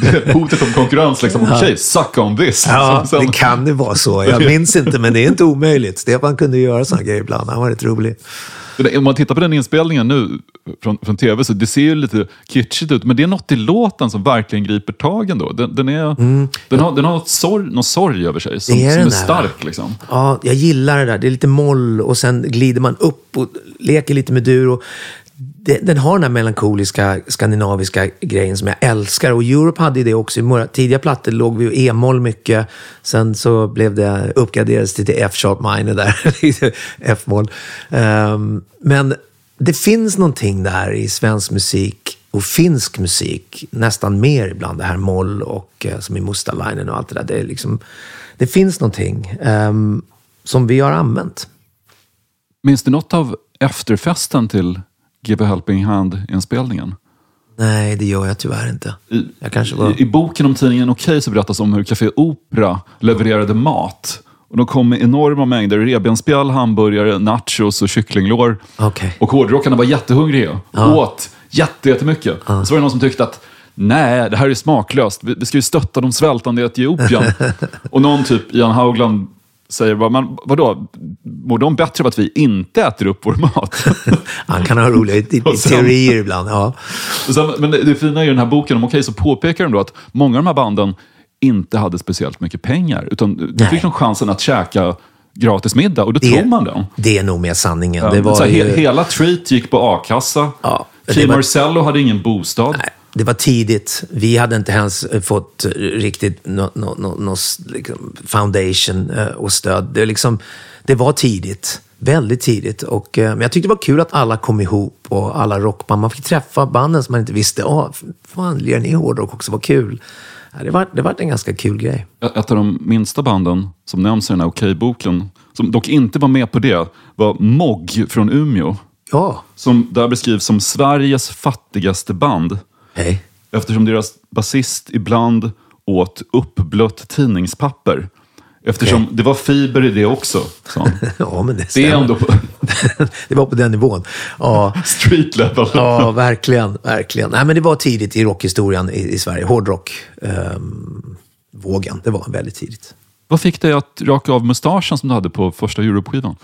det hotet om konkurrens, liksom, okej, suck on this. Ja, Sen- det kan det vara så. Jag minns inte, men det är inte omöjligt. Stefan kunde göra sådana grejer ibland. Han var rätt rolig. Om man tittar på den inspelningen nu från, från tv så det ser ju lite kitschigt ut, men det är något i låten som verkligen griper tag ändå. Den, den, är, den har, den har sorg, någon sorg över sig som, Mm. Det är som är stark. Liksom. Ja, jag gillar det där. Det är lite moll och sen glider man upp och leker lite med dur. Och den har den här melankoliska skandinaviska grejen som jag älskar. Och Europe hade ju det också. I våra tidiga plattor låg vi i e-moll mycket. Sen så blev det uppgraderades till F-sharp minor där. Liksom F-moll. Um, men det finns någonting där i svensk musik och finsk musik. Nästan mer ibland det här moll och eh, som i Mustalainen och allt det där. Det, är liksom, det finns någonting um, som vi har använt. Minns du något av efterfesten till Give a helping hand-inspelningen? Nej, det gör jag tyvärr inte. I, var... i, I boken om tidningen Okej så berättas om hur Café Opera levererade mat. Och de kom med enorma mängder revbensspjäll, hamburgare, nachos och kycklinglår. Okej. Och hårdrockarna var jättehungriga. Åt jätte, jättemycket. Så var det någon som tyckte att nej, det här är smaklöst. Vi, vi ska ju stötta de svältande i Etiopien. och någon typ, Ian Haugland, säger bara, men vadå, mår de bättre av att vi inte äter upp vår mat? Han kan ha roliga teorier ibland. Ja. Sen, men det, det fina i den här boken om Okej så påpekar de då att många av de här banden inte hade speciellt mycket pengar. Utan Nej. fick de chansen att käka gratis middag och då Det- tror man det. Det är nog mer sanningen. Ja, det var så här, ju... he, hela Treat gick på a-kassa. Ja, Key var- Marcello hade ingen bostad. Nej, det var tidigt. Vi hade inte ens eh, fått eh, riktigt no, no, no, no, liksom foundation eh, och stöd. Det, liksom, det var tidigt. Väldigt tidigt. Och, men jag tyckte det var kul att alla kom ihop och alla rockband. Man fick träffa banden som man inte visste. Ja, fan, lirar ni hårdrock också? Vad kul. Det, var, det var en ganska kul grej. Ett av de minsta banden som nämns i den här Okej-boken, som dock inte var med på det, var Mogg från Umeå. Ja, Som där beskrivs som Sveriges fattigaste band. Hej. Eftersom deras basist ibland åt uppblött tidningspapper. Eftersom Okej. det var fiber i det också. Ja, men det Det är stämmer. ändå på det var på den nivån. Ja, street level. Ja, verkligen. verkligen. Nej, men det var tidigt i rockhistorien i, i Sverige. Hårdrock. ehm, vågen. Det var väldigt tidigt. Vad fick dig att raka av mustaschen som du hade på första Europe-skivan?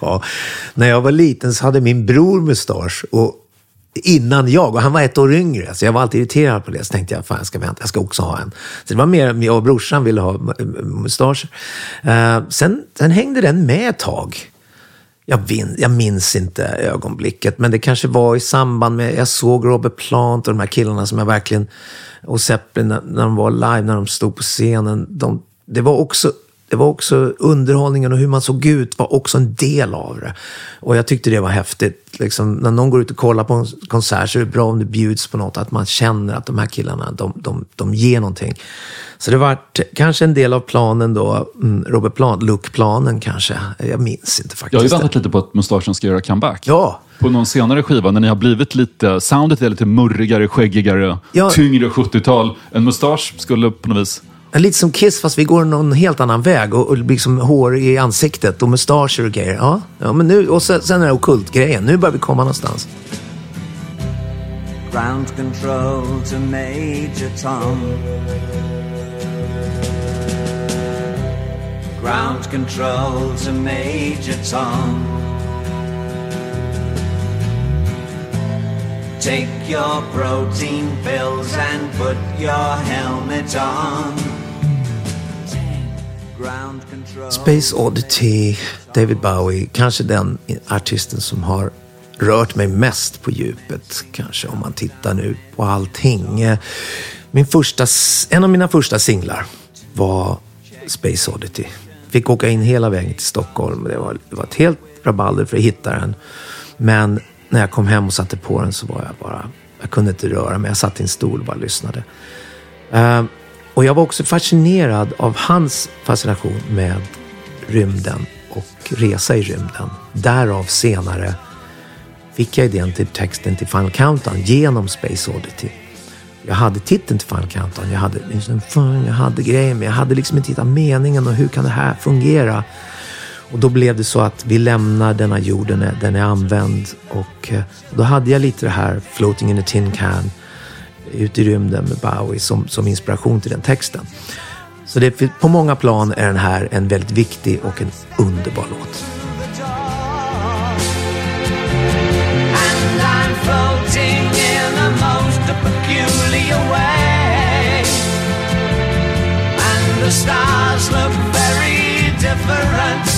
ja, när jag var liten så hade min bror mustasch. Och innan jag, och han var ett år yngre, så jag var alltid irriterad på det. Så tänkte jag, fan jag ska vänta, jag ska också ha en. Så det var mer jag och brorsan ville ha mustascher. Uh, sen, sen hängde den med ett tag. Jag, vin, jag minns inte ögonblicket, men det kanske var i samband med, jag såg Robert Plant och de här killarna som jag verkligen, och Zeppelin när, när de var live, när de stod på scenen. De, det var också det var också underhållningen och hur man såg ut var också en del av det. Och jag tyckte det var häftigt. Liksom, när någon går ut och kollar på en konsert så är det bra om det bjuds på något. Att man känner att de här killarna, de, de, de ger någonting. Så det var kanske en del av planen då, mm, Robert Plant, lookplanen kanske. Jag minns inte faktiskt. Jag har ju väntat lite på att mustaschen ska göra comeback. Ja. På någon senare skiva, när ni har blivit lite, soundet är lite murrigare, skäggigare, Ja. tyngre 70-tal. En mustasch skulle på något vis... Lite som Kiss fast vi går någon helt annan väg och, och liksom hår i ansiktet och mustascher och grejer. Ja, ja men nu, och sen, sen är det okult-grejen. Nu börjar vi komma någonstans. Ground control to Major Tom. Ground control to Major Tom. Take your protein pills and put your helmet on. Space Oddity, David Bowie, kanske den artisten som har rört mig mest på djupet, kanske om man tittar nu på allting. Min första, en av mina första singlar var Space Oddity. Fick åka in hela vägen till Stockholm. Det var, det var ett helt rabalder för att hitta den. Men när jag kom hem och satte på den så var jag bara... Jag kunde inte röra mig. Jag satt i en stol och bara lyssnade. Uh, och jag var också fascinerad av hans fascination med rymden och resa i rymden. Därav senare fick jag idén till texten till Final Countdown genom Space Oddity. Jag hade titeln till Final Countdown, jag hade, liksom, jag hade grejer, men jag hade liksom inte hittat meningen och hur kan det här fungera? Och då blev det så att vi lämnar denna jorden, den är använd och eh, då hade jag lite det här Floating in a tin can ut i rymden med Bowie som, som inspiration till den texten. Så det, på många plan är den här en väldigt viktig och en underbar låt. And I'm floating in most peculiar way. And the stars look very different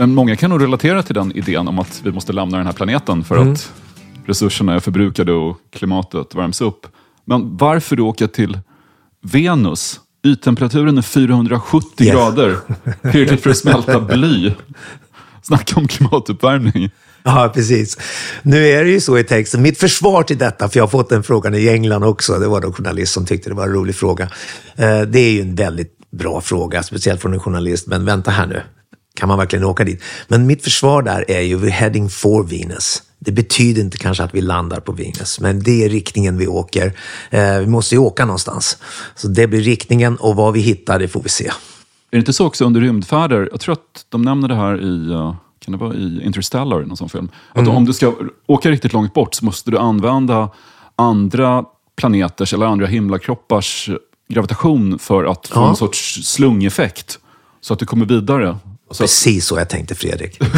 Men många kan nog relatera till den idén om att vi måste lämna den här planeten för Mm. att resurserna är förbrukade och klimatet värms upp. Men varför då åka till Venus? Yttemperaturen är 470 Ja. grader. Tillräckligt för att smälta bly. Snacka om klimatuppvärmning. Ja, precis. Nu är det ju så i texten. Mitt försvar till detta, för jag har fått den frågan i England också. Det var någon journalist som tyckte det var en rolig fråga. Eh, Det är ju en väldigt bra fråga, speciellt från en journalist. Men vänta här nu. Kan man verkligen åka dit? Men mitt försvar där är ju, we're heading for Venus. Det betyder inte kanske att vi landar på Venus, men det är riktningen vi åker. Eh, Vi måste ju åka någonstans. Så det blir riktningen och vad vi hittar, det får vi se. Är det inte så också under rymdfärder? Jag tror att de nämner det här i, eh, kan det vara i Interstellar, någon sån film. Att om du ska åka riktigt långt bort så måste du använda andra planeters eller andra himlakroppars gravitation för att få Ja. en sorts slungeffekt. Så att du kommer vidare. Så Precis så jag tänkte, Fredrik.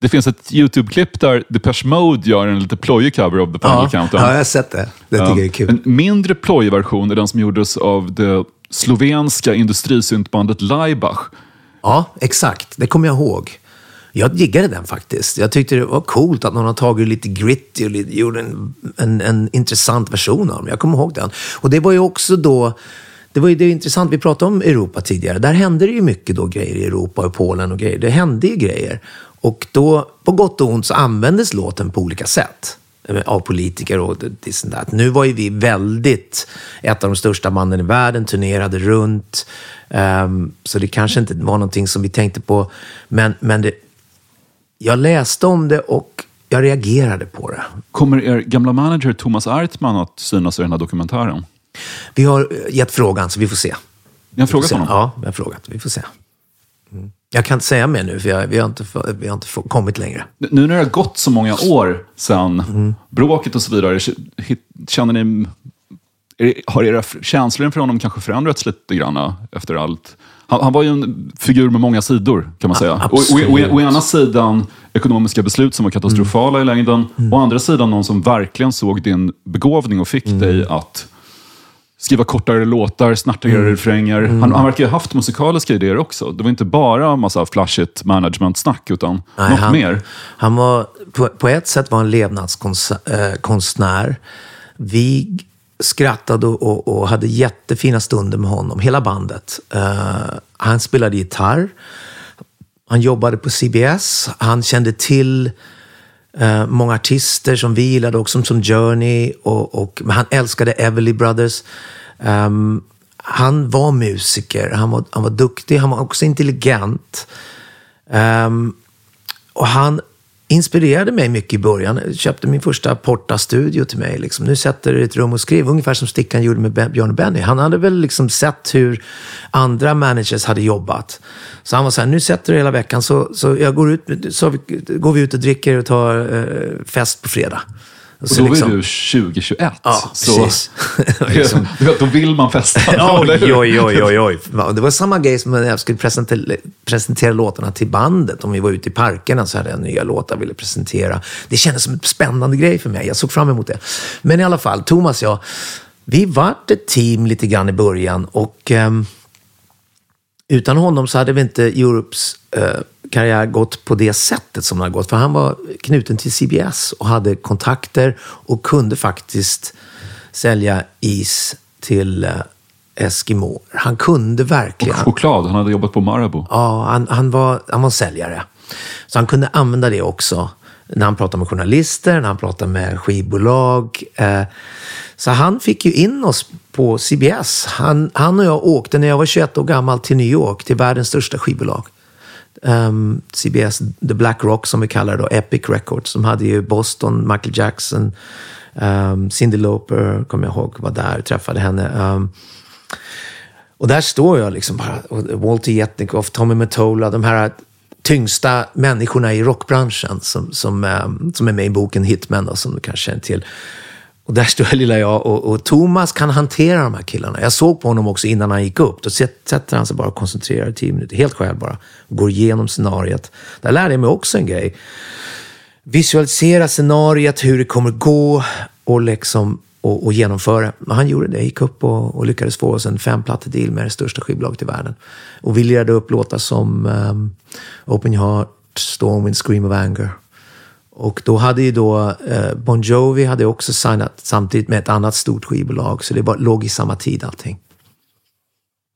det finns ett YouTube-klipp där Depeche Mode gör en lite plojig cover av The Final Ja, Countdown. ja, jag har sett det. Det tycker jag är kul. En mindre plojig version är den som gjordes av det slovenska industrisyntbandet Laibach. Ja, exakt. Det kommer jag ihåg. Jag diggade den faktiskt. Jag tyckte det var coolt att någon har tagit lite gritty och gjorde en, en, en intressant version av den. Jag kommer ihåg den. Och det var ju också då... Det var ju det var intressant, vi pratade om Europa tidigare. Där hände det ju mycket då grejer i Europa och Polen och grejer. Det hände ju grejer. Och då, på gott och ont, så användes låten på olika sätt. Eh, av politiker och this and that. Nu var ju vi väldigt, ett av de största banden i världen, turnerade runt. Um, så det kanske inte var någonting som vi tänkte på. Men, men det, jag läste om det och jag reagerade på det. Kommer er gamla manager Thomas Artman att synas i den här dokumentären? Vi har eh, gett frågan, så vi får se. Ni har frågat honom? Ja, vi har frågat. Vi får se. Mm. Jag kan inte säga mer nu, för jag, vi har inte, vi har inte kommit längre. Nu när det har gått så många år sedan Mm. bråket och så vidare, känner ni, har era känslor inför honom kanske förändrats lite grann efter allt? Han, han var ju en figur med många sidor, kan man säga. Å- ena sidan ekonomiska beslut som var katastrofala i längden, Mm. å andra sidan någon som verkligen såg din begåvning och fick Mm. dig att skriva kortare låtar, snartigare Mm. refränger. Han, han verkar ha haft musikaliska idéer också. Det var inte bara en massa flashigt management-snack, utan Nej, något han, mer. Han var, på, på ett sätt var han levnadskonstnär. Vi skrattade och, och, hade jättefina stunder med honom, hela bandet. Eh, han spelade gitarr. Han jobbade på CBS. Han kände till eh, många artister som vi gillade också, som Journey. Och, och, men han älskade Everly Brothers. Um, han var musiker, han var, han var duktig, han var också intelligent. Um, och han inspirerade mig mycket i början. Jag köpte min första Porta-studio till mig. Liksom. Nu sätter du i ett rum och skriver, ungefär som Stickan gjorde med Björn och Benny. Han hade väl liksom sett hur andra managers hade jobbat. Så han var så här, nu sätter du hela veckan, så, så, jag går, ut, så vi, går vi ut och dricker och tar eh, fest på fredag. Och så då liksom- är du 2021. Ja, så precis. Liksom- då vill man festa. Oj, oj, oj, oj, oj. Det var samma grej som när jag skulle presentera, presentera låtarna till bandet. Om vi var ute i parkerna så hade jag nya låtar jag ville presentera. Det kändes som en spännande grej för mig. Jag såg fram emot det. Men i alla fall, Thomas och jag, vi vart ett team lite grann i början och ehm, utan honom så hade vi inte Europes eh, karriär gått på det sättet som den har gått. För han var knuten till CBS och hade kontakter och kunde faktiskt sälja is till eh, Eskimo. Han kunde verkligen. Och choklad, han hade jobbat på Marabou. Ja, han, han, var, han var säljare. Så han kunde använda det också när han pratade med journalister, när han pratade med skivbolag. Eh, så han fick ju in oss på CBS. Han, han och jag åkte när jag var 21 år gammal till New York, till världens största skivbolag. Ehm, um, CBS, The Black Rock som vi kallar det då, Epic Records. De hade ju Boston, Michael Jackson, um, Cyndi Lauper, kommer jag ihåg, var där, och träffade henne. Um, och där står jag liksom bara, och Walter Jetnikoff, Tommy Mottola, de här tyngsta människorna i rockbranschen som, som, um, som är med i boken Hitmen, då, som du kanske känner till. Och där står lilla jag och, och Thomas kan hantera de här killarna. Jag såg på honom också innan han gick upp. Då sätter han sig bara och koncentrerar i tio minuter, helt själv bara. Och går igenom scenariet. Där lärde jag mig också en grej. Visualisera scenariet, hur det kommer gå och liksom och, och genomföra. Och han gjorde det, gick upp och, och lyckades få oss en femplattedeal med det största skivbolaget i världen. Och vi lirade upp låtar som um, Open Your Heart, Stormwind, Scream of Anger. Och då hade ju då eh, Bon Jovi hade också signat samtidigt med ett annat stort skivbolag. Så det var, låg i samma tid allting.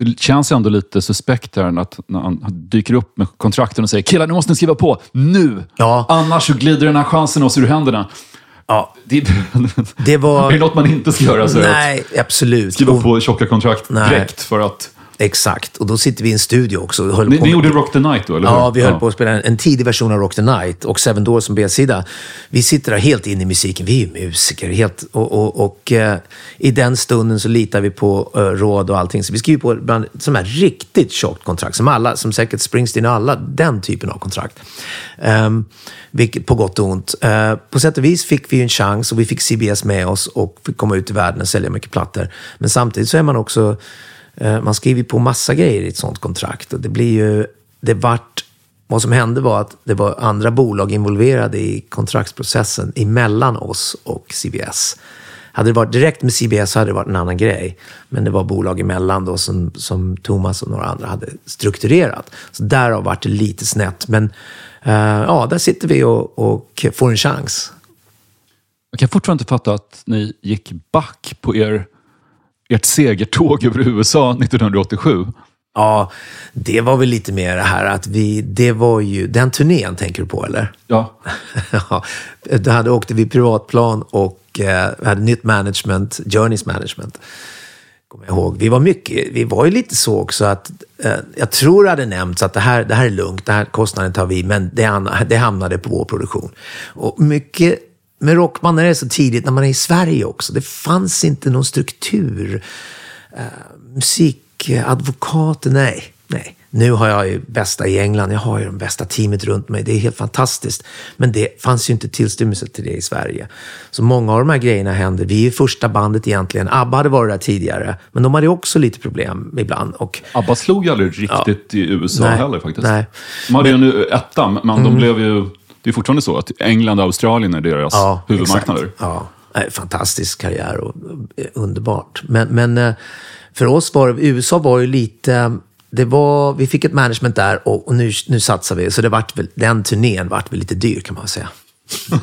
Det känns ändå lite suspekt här att när han dyker upp med kontrakten och säger killar, nu måste ni skriva på nu! Ja. Annars så glider den här chansen oss ur händerna. Ja, Det, det var... är det något man inte ska göra så är Nej, absolut. skriva på tjocka kontrakt Nej. direkt för att... Exakt. Och då sitter vi i en studio också. Ni, ni gjorde Rock the Night då, eller hur? Ja, vi höll på att spela en, en tidig version av Rock the Night och Seven Doors som B-sida. Vi sitter där helt inne i musiken. Vi är musiker. Helt, och och, och eh, i den stunden så litar vi på eh, råd och allting. Så vi skriver på bland, som här riktigt tjockt kontrakt. Som alla, som säkert Springsteen och alla, den typen av kontrakt. Um, vilket, på gott och ont. Eh, på sätt och vis fick vi en chans och vi fick CBS med oss och fick komma ut i världen och sälja mycket plattor. Men samtidigt så är man också Eh, man skriver på massa grejer i ett sånt kontrakt. Och det blir ju, det vart, vad som hände var att det var andra bolag involverade i kontraktsprocessen emellan oss och CBS. Hade det varit direkt med CBS så hade det varit en annan grej. Men det var bolag emellan då som, som Thomas och några andra hade strukturerat. Så därav vart det lite snett. Men uh, ja, där sitter vi och, och får en chans. Jag kan fortfarande inte fatta att ni gick back på er, ert segertåg över USA 1987. Ja, det var väl lite mer det här att vi, det var ju, den turnén tänker du på eller? Ja, Ja, då hade åkte vi privatplan och eh, hade nytt management, Journeys management. Kommer jag ihåg. Vi var mycket, vi var ju lite så också att eh, jag tror det hade nämnts att det här, det här är lugnt, det här kostnaden tar vi, men det, det hamnade på vår produktion. Och mycket med Rockman är det så tidigt när man är i Sverige också. Det fanns inte någon struktur. Eh, musikadvokater, nej, nej. Nu har jag ju bästa i England, jag har ju de bästa teamet runt mig. Det är helt fantastiskt. Men det fanns ju inte tillstymmelse till det i Sverige. Så många av de här grejerna hände. Vi är första bandet egentligen. ABBA hade varit där tidigare, men de hade också lite problem ibland. Och ABBA slog ju aldrig riktigt i USA Nej, heller faktiskt. nej. De hade ju en etta, men de blev ju... Det är fortfarande så att England och Australien är deras Ja, huvudmarknader. exakt. Ja, fantastisk karriär och eh, underbart. Men, men eh, för oss var det, USA var ju lite, det var, vi fick ett management där och, och nu, nu satsar vi. Så det vart väl, den turnén vart väl lite dyr kan man säga.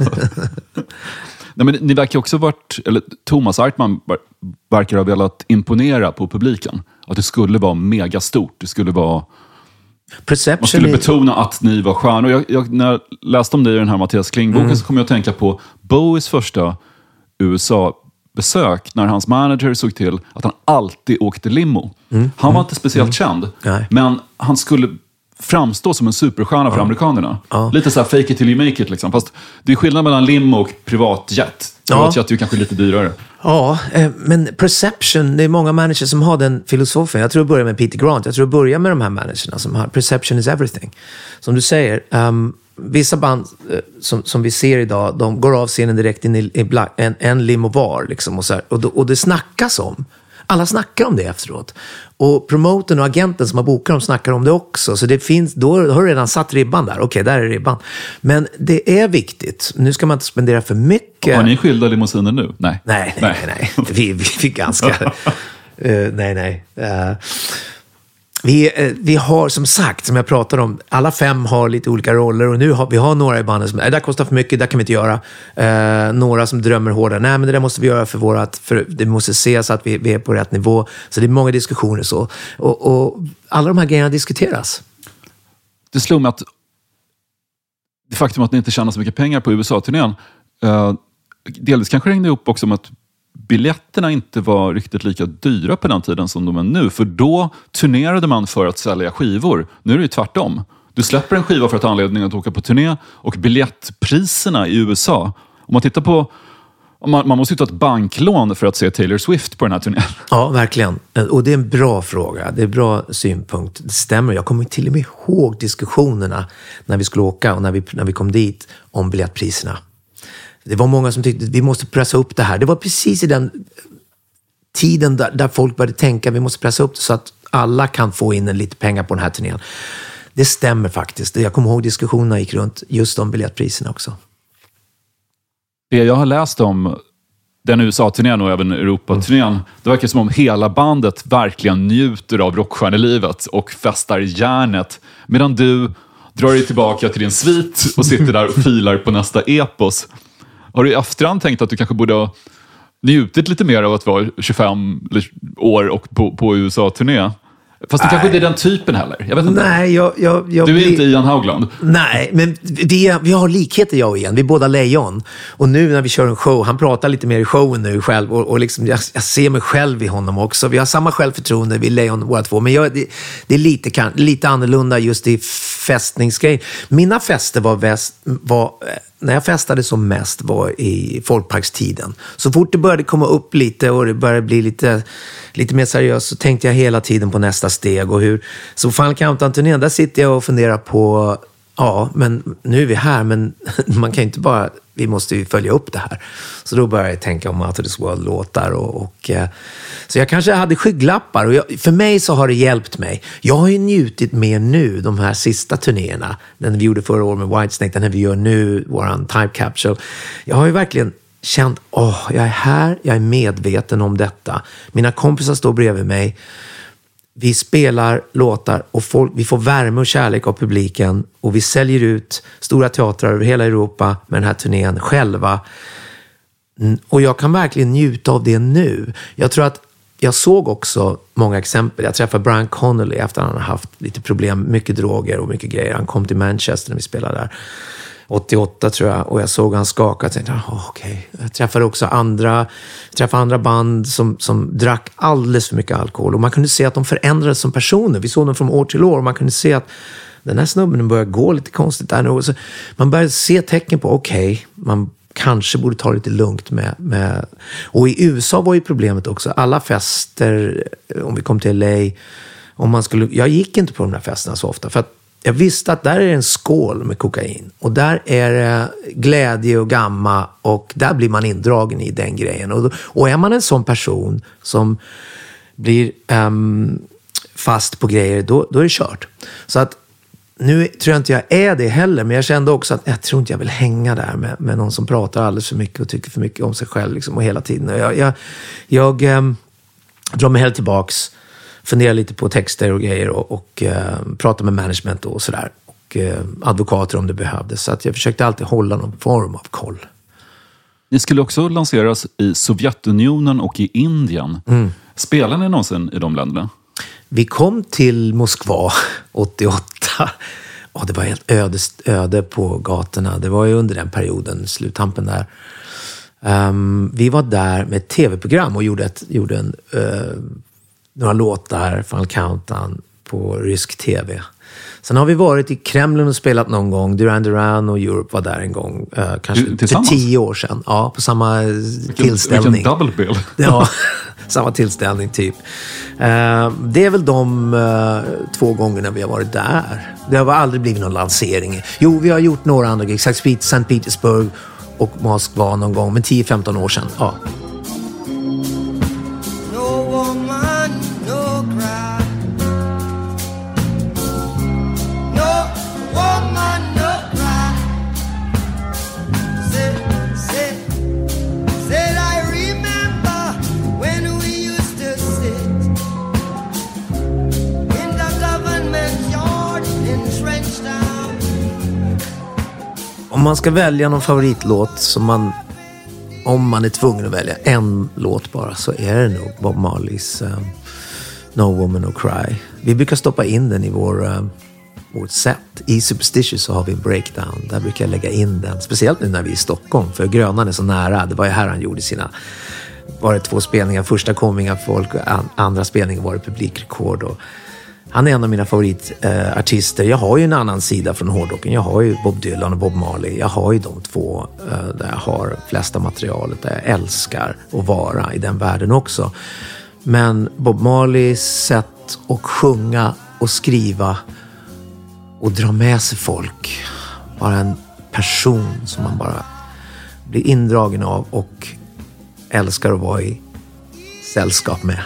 Nej, men ni verkar också varit, eller Thomas Artman ver- verkar ha velat imponera på publiken. Att det skulle vara megastort. Det skulle vara, man Perception skulle är- betona att ni var stjärnor. Jag, jag, när jag läste om dig i den här Mattias Kling-boken Mm. så kom jag att tänka på Bowies första USA-besök när hans manager såg till att han alltid åkte limo. Han var inte speciellt känd, Mm. Nej. men han skulle framstå som en superstjärna för amerikanerna. Lite så här fake it till you make it. Liksom. Fast det är skillnad mellan limo och privatjet. Privatjet är ju kanske lite dyrare. Ja, eh, men perception, det är många managers som har den filosofen. Jag tror det börjar med Peter Grant. Jag tror det börjar med de här managerna som har perception is everything. Som du säger, ehm, vissa band eh, som, som vi ser idag, de går av scenen direkt in i, i bla- en, en limo var. Liksom, och, så här, och, då, och det snackas om. Alla snackar om det efteråt. Och promotorn och agenten som har bokat dem snackar om det också. Så det finns, då har du redan satt ribban där. Okej, där är ribban. Men det är viktigt. Nu ska man inte spendera för mycket. Har ni skilda limousiner nu? Nej. Nej, nej, nej. nej. Vi, vi fick ganska... Eh, nej, nej. Eh, vi, eh, vi har som sagt, som jag pratade om, alla fem har lite olika roller och nu har vi har några i bandet som, det där kostar för mycket, det där kan vi inte göra. Eh, några som drömmer hårdare, nej men det där måste vi göra för vårat, för det måste ses att vi, vi är på rätt nivå. Så det är många diskussioner så. Och, och alla de här grejerna diskuteras. Det slog mig att det faktum att ni inte tjänar så mycket pengar på USA-turnén, eh, delvis kanske hängde ihop också med att biljetterna inte var riktigt lika dyra på den tiden som de är nu. För då turnerade man för att sälja skivor. Nu är det ju tvärtom. Du släpper en skiva för att ha anledning att åka på turné och biljettpriserna i USA, om man tittar på man, man måste ju ta ett banklån för att se Taylor Swift på den här turnén. Ja, verkligen. Och det är en bra fråga. Det är en bra synpunkt. Det stämmer. Jag kommer till och med ihåg diskussionerna när vi skulle åka och när vi, när vi kom dit om biljettpriserna. Det var många som tyckte att vi måste pressa upp det här. Det var precis i den tiden där, där folk började tänka att vi måste pressa upp det så att alla kan få in en lite pengar på den här turnén. Det stämmer faktiskt. Jag kommer ihåg diskussionerna gick runt just om biljettpriserna också. Det jag har läst om den USA-turnén och även Europa-turnén, det verkar som om hela bandet verkligen njuter av rockstjärnelivet och festar järnet. Medan du drar dig tillbaka till din svit och sitter där och filar på nästa epos. Har du i efterhand tänkt att du kanske borde ha njutit lite mer av att vara 25 år och på, på USA-turné? Fast det kanske inte är den typen heller. Jag vet inte. Nej, jag... jag, jag Du är blir- inte Ian Haugland. Nej, men vi, vi har likheter jag och Ian. Vi är båda lejon. Och nu när vi kör en show, han pratar lite mer i showen nu själv och, och liksom, jag, jag ser mig själv i honom också. Vi har samma självförtroende, vi är lejon båda två. Men jag, det, det är lite, kan, lite annorlunda just i festningsgrejen. Mina fester var, väst, var eh, när jag festade som mest var i folkparkstiden. Så fort det började komma upp lite och det började bli lite, lite mer seriöst så tänkte jag hela tiden på nästa steg. Och hur, så Final Countdown-turnén, där sitter jag och funderar på Ja, men nu är vi här, men man kan ju inte bara... Vi måste ju följa upp det här. Så då började jag tänka om Out of this World-låtar. Och, och, eh, så jag kanske hade skygglappar. Och jag, för mig så har det hjälpt mig. Jag har ju njutit mer nu, de här sista turnéerna. Den vi gjorde förra året med Whitesnake, den här vi gör nu, våran Type Capsule. Jag har ju verkligen känt, åh, jag är här, jag är medveten om detta. Mina kompisar står bredvid mig vi spelar låtar och folk, vi får värme och kärlek av publiken och vi säljer ut stora teatrar över hela Europa med den här turnén själva. Och jag kan verkligen njuta av det nu. Jag tror att jag såg också många exempel. Jag träffade Brian Connolly efter att han har haft lite problem, mycket droger och mycket grejer. Han kom till Manchester när vi spelade där. 88 tror jag. Och jag såg han skaka och tänkte, oh, okej. Jag träffade också andra, träffade andra band som, som drack alldeles för mycket alkohol. Och man kunde se att de förändrades som personer. Vi såg dem från år till år och man kunde se att den här snubben börjar gå lite konstigt där nu. Så man började se tecken på, okej, man kanske borde ta det lite lugnt med, med... Och i USA var ju problemet också, alla fester, om vi kom till LA, om man skulle... Jag gick inte på de här festerna så ofta, för att jag visste att där är det en skål med kokain. Och där är det glädje och gamma och där blir man indragen i den grejen. Och, och är man en sån person som blir um, fast på grejer, då, då är det kört. Så att nu tror jag inte jag är det heller, men jag kände också att jag tror inte jag vill hänga där med, med någon som pratar alldeles för mycket och tycker för mycket om sig själv liksom, och hela tiden. Och Jag, jag, jag um, drar mig helt tillbaks, funderar lite på texter och grejer och, och eh, pratar med management och sådär. Och eh, advokater om det behövdes. Så att jag försökte alltid hålla någon form av koll. Ni skulle också lanseras i Sovjetunionen och i Indien. Mm. Spelar ni någonsin i de länderna? Vi kom till Moskva 88. Och det var helt öde, öde på gatorna. Det var ju under den perioden, sluttampen där. Ehm, vi var där med ett tv-program och gjorde, ett, gjorde en, eh, några låtar, Final Countdown, på rysk tv. Sen har vi varit i Kreml och spelat någon gång. Duran Duran och Europe var där en gång. eh, kanske för Tillsammans? tio år sedan. Ja, på samma Vilken, tillställning. vilken double bill. Ja, samma tillställning typ. Eh, det är väl de eh, två gångerna vi har varit där. Det har aldrig blivit någon lansering. Jo, vi har gjort några andra gig. Sankt Petersburg och Moskva någon gång, men 10-15 år sedan. Ja. Om man ska välja någon favoritlåt som man, om man är tvungen att välja en låt bara, så är det nog Bob Marleys um, No Woman No Cry. Vi brukar stoppa in den i vår, um, vårt set. I Superstitious så har vi en breakdown. Där brukar jag lägga in den. Speciellt nu när vi är i Stockholm, för Grönan är så nära. Det var ju här han gjorde sina var det två spelningar. Första kom inga folk, och an, andra spelningen var det publikrekord. Och han är en av mina favoritartister. Eh, jag har ju en annan sida från hårdrocken. Jag har ju Bob Dylan och Bob Marley. Jag har ju de två eh, där jag har flesta materialet, där jag älskar att vara i den världen också. Men Bob Marleys sätt att sjunga och skriva och dra med sig folk. Bara en person som man bara blir indragen av och älskar att vara i sällskap med.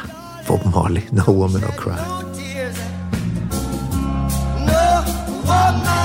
Bob Marley, No Woman No Cry. No woman,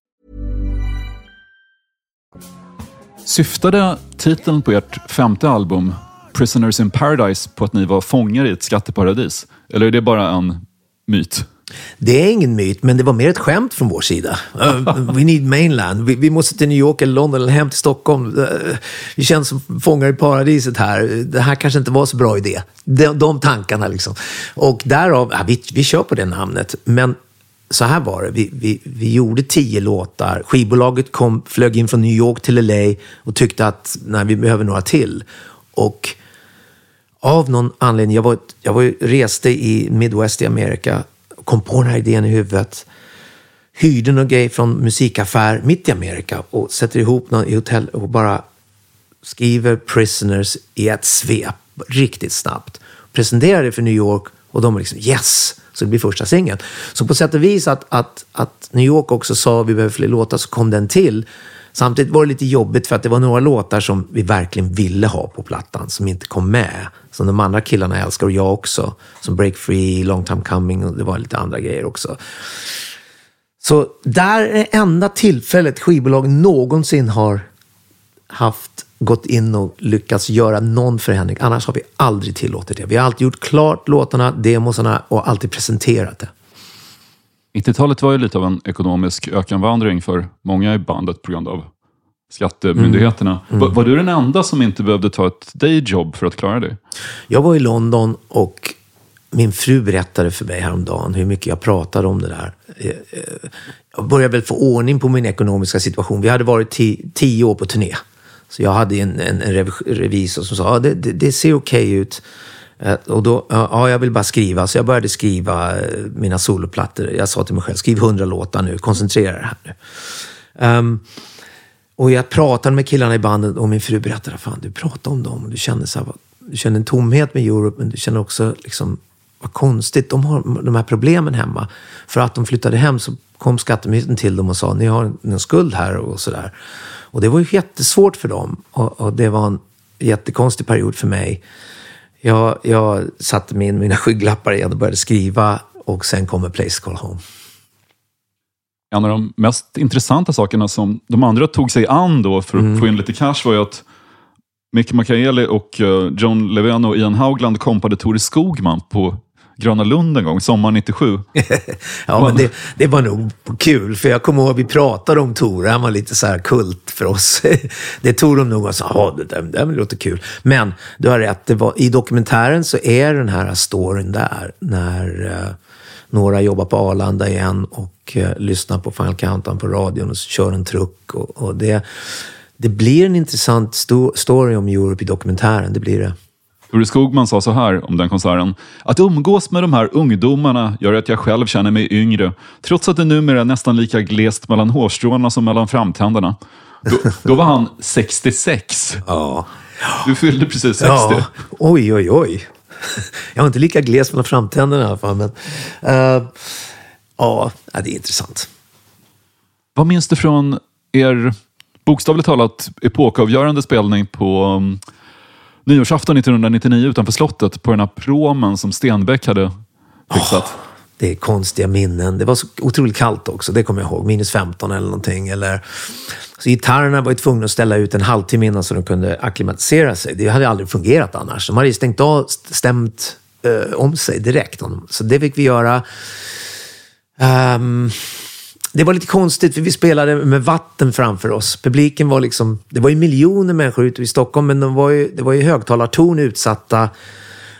Syftade titeln på ert femte album, Prisoners in Paradise, på att ni var fångar i ett skatteparadis? Eller är det bara en myt? Det är ingen myt, men det var mer ett skämt från vår sida. Uh, we need mainland. Vi, vi måste till New York eller London eller hem till Stockholm. Uh, vi känns som fångar i paradiset här. Det här kanske inte var så bra idé. De, de tankarna liksom. Och därav, ja, vi, vi kör på det namnet. Men så här var det. Vi, vi, vi gjorde tio låtar. Skivbolaget kom, flög in från New York till LA och tyckte att nej, vi behöver några till. Och av någon anledning, jag, var, jag var, reste i Midwest i Amerika kom på den här idén i huvudet. Hyrde någon grej från musikaffär mitt i Amerika och sätter ihop någon i hotell och bara skriver Prisoners i ett svep, riktigt snabbt. Presenterar det för New York och de var liksom yes! Så det blir första singeln. Så på sätt och vis att, att, att New York också sa vi behöver fler låtar så kom den till. Samtidigt var det lite jobbigt för att det var några låtar som vi verkligen ville ha på plattan som inte kom med. Som de andra killarna älskar och jag också. Som Break Free, Long Time Coming och det var lite andra grejer också. Så där är det enda tillfället skivbolag någonsin har haft gått in och lyckats göra någon förändring. Annars har vi aldrig tillåtit det. Vi har alltid gjort klart låtarna, demosarna och alltid presenterat det. 90-talet var ju lite av en ekonomisk ökenvandring för många i bandet på grund av skattemyndigheterna. Mm. Var, var du den enda som inte behövde ta ett dayjob för att klara dig? Jag var i London och min fru berättade för mig häromdagen hur mycket jag pratade om det där. Eh, eh, Jag började väl få ordning på min ekonomiska situation. Vi hade varit ti- tio år på turné. Så jag hade en, en, en revisor som sa att ah, det, det, det ser okej ut. Eh, och då, ja, jag vill bara skriva. Så jag började skriva eh, mina soloplattor. Jag sa till mig själv, skriv hundra låtar nu, koncentrera dig här nu. Um, och jag pratade med killarna i bandet och min fru berättade, fan du pratade om dem du kände, så här, du kände en tomhet med Europe men du känner också liksom, vad konstigt, de har de här problemen hemma. För att de flyttade hem så kom skattemyndigheten till dem och sa, ni har en skuld här och sådär. Och det var ju jättesvårt för dem och, och det var en jättekonstig period för mig. Jag, jag satte min, mina skygglappar igen och började skriva och sen kommer Place Call Home. En av de mest intressanta sakerna som de andra tog sig an då för att Mm. få in lite cash var ju att Mick Mikaeli och eh, John Levén och Ian Haugland kompade Tore Skogman på Gröna Lund en gång, sommaren 97. Ja, men det, det var nog kul, för jag kommer ihåg att vi pratade om Tor. Han var lite så här kult för oss. Det tog de nog och sa, ja, det där, det där låter kul. Men du har rätt, det var, i dokumentären så är den här storyn där när eh, några jobbar på Arlanda igen och eh, lyssnar på Final Countdown på radion och kör en truck. Och, och det, det blir en intressant sto- story om Europe i dokumentären, det blir det. Tore Skogman sa så här om den konserten. Att umgås med de här ungdomarna gör att jag själv känner mig yngre, trots att det numera är nästan lika glest mellan hårstråna som mellan framtänderna. Då, då var han 66. Ja. Du fyllde precis 60. Ja, oj, oj, oj. Jag har inte lika gles mellan framtänderna i alla fall. Men, eh, ja, det är intressant. Vad minns du från er bokstavligt talat epokavgörande spelning på um, nyårsafton 1999 utanför slottet på den här promen som Stenbeck hade fixat? Det är konstiga minnen. Det var så otroligt kallt också, det kommer jag ihåg. Minus 15 eller någonting. Eller... Så gitarrerna var ju tvungna att ställa ut en halvtimme innan så de kunde akklimatisera sig. Det hade aldrig fungerat annars. De hade ju stängt av, stämt eh, om sig direkt. Så det fick vi göra. Um, det var lite konstigt för vi spelade med vatten framför oss. Publiken var liksom, det var ju miljoner människor ute i Stockholm men de var ju, det var ju högtalartorn utsatta.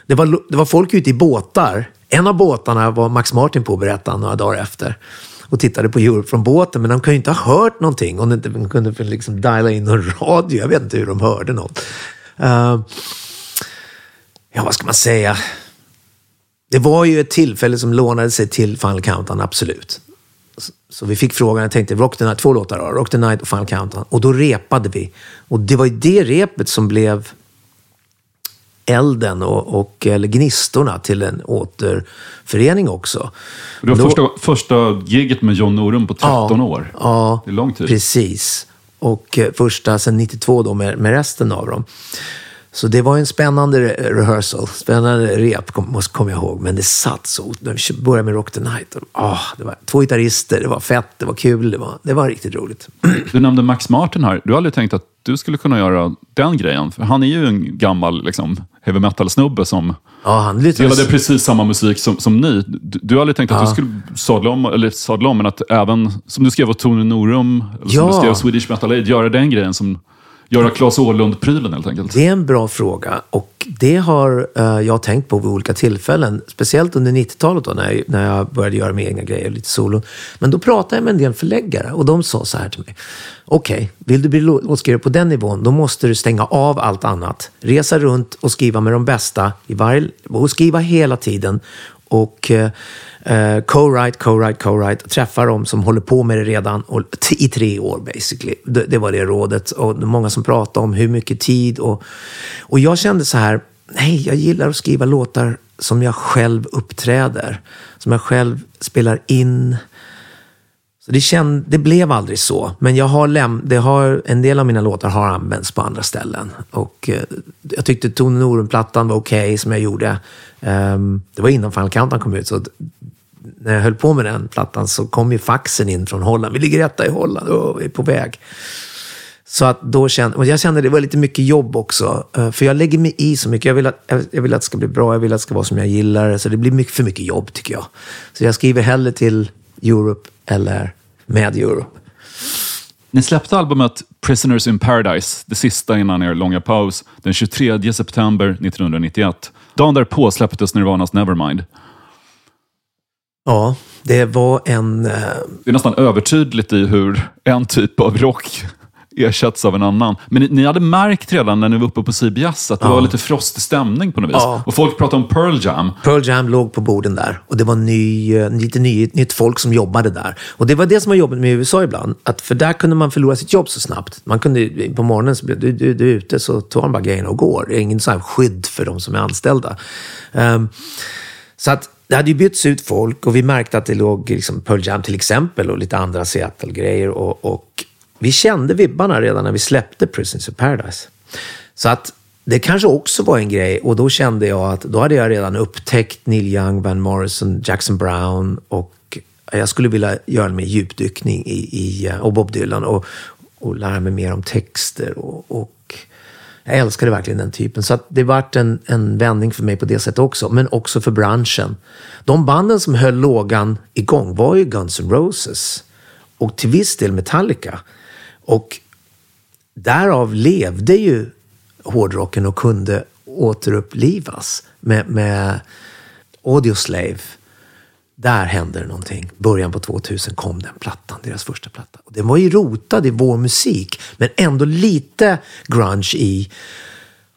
Det var, det var folk ute i båtar. En av båtarna var Max Martin på berättade han några dagar efter. Och tittade på Europe från båten, men de kunde ju inte ha hört någonting om de inte kunde liksom diala in någon radio. Jag vet inte hur de hörde något. Uh, ja, vad ska man säga? Det var ju ett tillfälle som lånade sig till Final Countdown, absolut. Så- vi fick frågan, jag tänkte Rock the Night, två låtar då, Rock the Night och Final Countdown. Och då repade vi. Och det var ju det repet som blev elden och, och eller gnistorna till en återförening också. Det var Då- första, första giget med John Norum på 13 år. Ja, Det är lång tid. precis. Och eh, första sen 92 då med, med resten av dem. Så det var en spännande re- rehearsal, spännande rep, kom, kommer jag ihåg. Men det satt så. När vi började med Rock the Night. Och, ah, det var två gitarrister, det var fett, det var kul, det var, det var riktigt roligt. Du nämnde Max Martin här. Du har aldrig tänkt att du skulle kunna göra den grejen? För han är ju en gammal liksom, heavy metal-snubbe som Ja, spelade precis samma musik som, som ni. Du, du har aldrig tänkt att Ja. du skulle sadla om, eller sadla om, men att även, som du skrev åt Tony Norum, eller som Ja. du skrev Swedish Metal Aid, göra den grejen som göra Claes Åhlund-prylen helt enkelt. Det är en bra fråga och det har eh, jag tänkt på vid olika tillfällen. Speciellt under 90-talet då när jag, när jag började göra mina egna grejer, lite solo. Men då pratade jag med en del förläggare och de sa så här till mig. Okej, vill du bli låtskrivare på den nivån, då måste du stänga av allt annat. Resa runt och skriva med de bästa i varje, och skriva hela tiden. Och eh, eh, co-write, co-write, co-write. Träffa dem som håller på med det redan och, t- i tre år basically. Det, det var det rådet. Och det många som pratade om hur mycket tid. Och, och jag kände så här, nej, jag gillar att skriva låtar som jag själv uppträder. Som jag själv spelar in. Så det, känd, det blev aldrig så. Men jag har läm, det har, en del av mina låtar har använts på andra ställen. Och eh, jag tyckte Tone Norum-plattan var okej som jag gjorde. Um, det var innan Final Countdown kom ut. Så när jag höll på med den plattan så kom ju faxen in från Holland. Vi ligger etta i Holland, oh, vi är på väg. Så att då kände, och jag kände att det var lite mycket jobb också. Eh, för jag lägger mig i så mycket. Jag vill, att, jag vill att det ska bli bra, jag vill att det ska vara som jag gillar. Så det blir mycket, för mycket jobb tycker jag. Så jag skriver hellre till Europe eller med Europe. Ni släppte albumet Prisoners in Paradise, det sista innan er långa paus, den 23 september 1991. Dagen därpå släpptes Nirvanas Nevermind. Ja, det var en... eh, Det är nästan övertydligt i hur en typ av rock ersätts av en annan. Men ni, ni hade märkt redan när ni var uppe på CBS att det Ja. var lite frostig stämning på något vis. Ja. Och folk pratade om Pearl Jam. Pearl Jam låg på borden där och det var ny, eh, lite ny, nytt folk som jobbade där. Och det var det som var jobbigt med USA ibland. Att för där kunde man förlora sitt jobb så snabbt. Man kunde, på morgonen så blev du, du, du är ute så tar man bara grejerna och går. Det är ingen så här skydd för de som är anställda. Ehm, så att det hade ju bytts ut folk och vi märkte att det låg liksom Pearl Jam till exempel och lite andra Seattle-grejer. Och, och vi kände vibbarna redan när vi släppte Prisons of Paradise. Så att det kanske också var en grej och då kände jag att då hade jag redan upptäckt Neil Young, Van Morrison, Jackson Brown och jag skulle vilja göra en mer djupdykning i, i eh, och Bob Dylan och, och lära mig mer om texter och, och jag älskade verkligen den typen. Så att det vart en, en vändning för mig på det sättet också, men också för branschen. De banden som höll lågan igång var ju Guns N' Roses och till viss del Metallica. Och därav levde ju hårdrocken och kunde återupplivas med, med Audioslave. Där hände det någonting. Början på 2000 kom den plattan, deras första platta. Och den var ju rotad i vår musik, men ändå lite grunge i.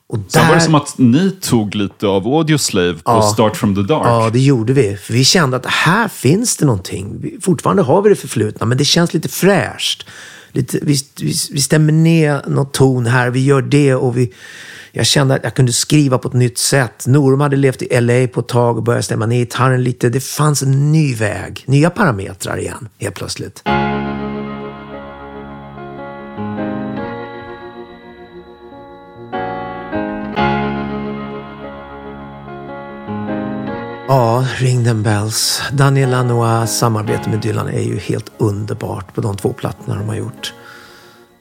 Och Sen var det som att ni tog lite av Audioslave på Ja. Start from the Dark. Ja, det gjorde vi. För vi kände att här finns det någonting. Fortfarande har vi det förflutna, men det känns lite fräscht. Lite, vi, vi, vi stämmer ner någon ton här, vi gör det och vi... Jag kände att jag kunde skriva på ett nytt sätt. Norum hade levt i LA på ett tag och började stämma ner gitarren lite. Det fanns en ny väg, nya parametrar igen, helt plötsligt. Ja, Ring them bells. Daniel Lanois samarbete med Dylan är ju helt underbart på de två plattorna de har gjort.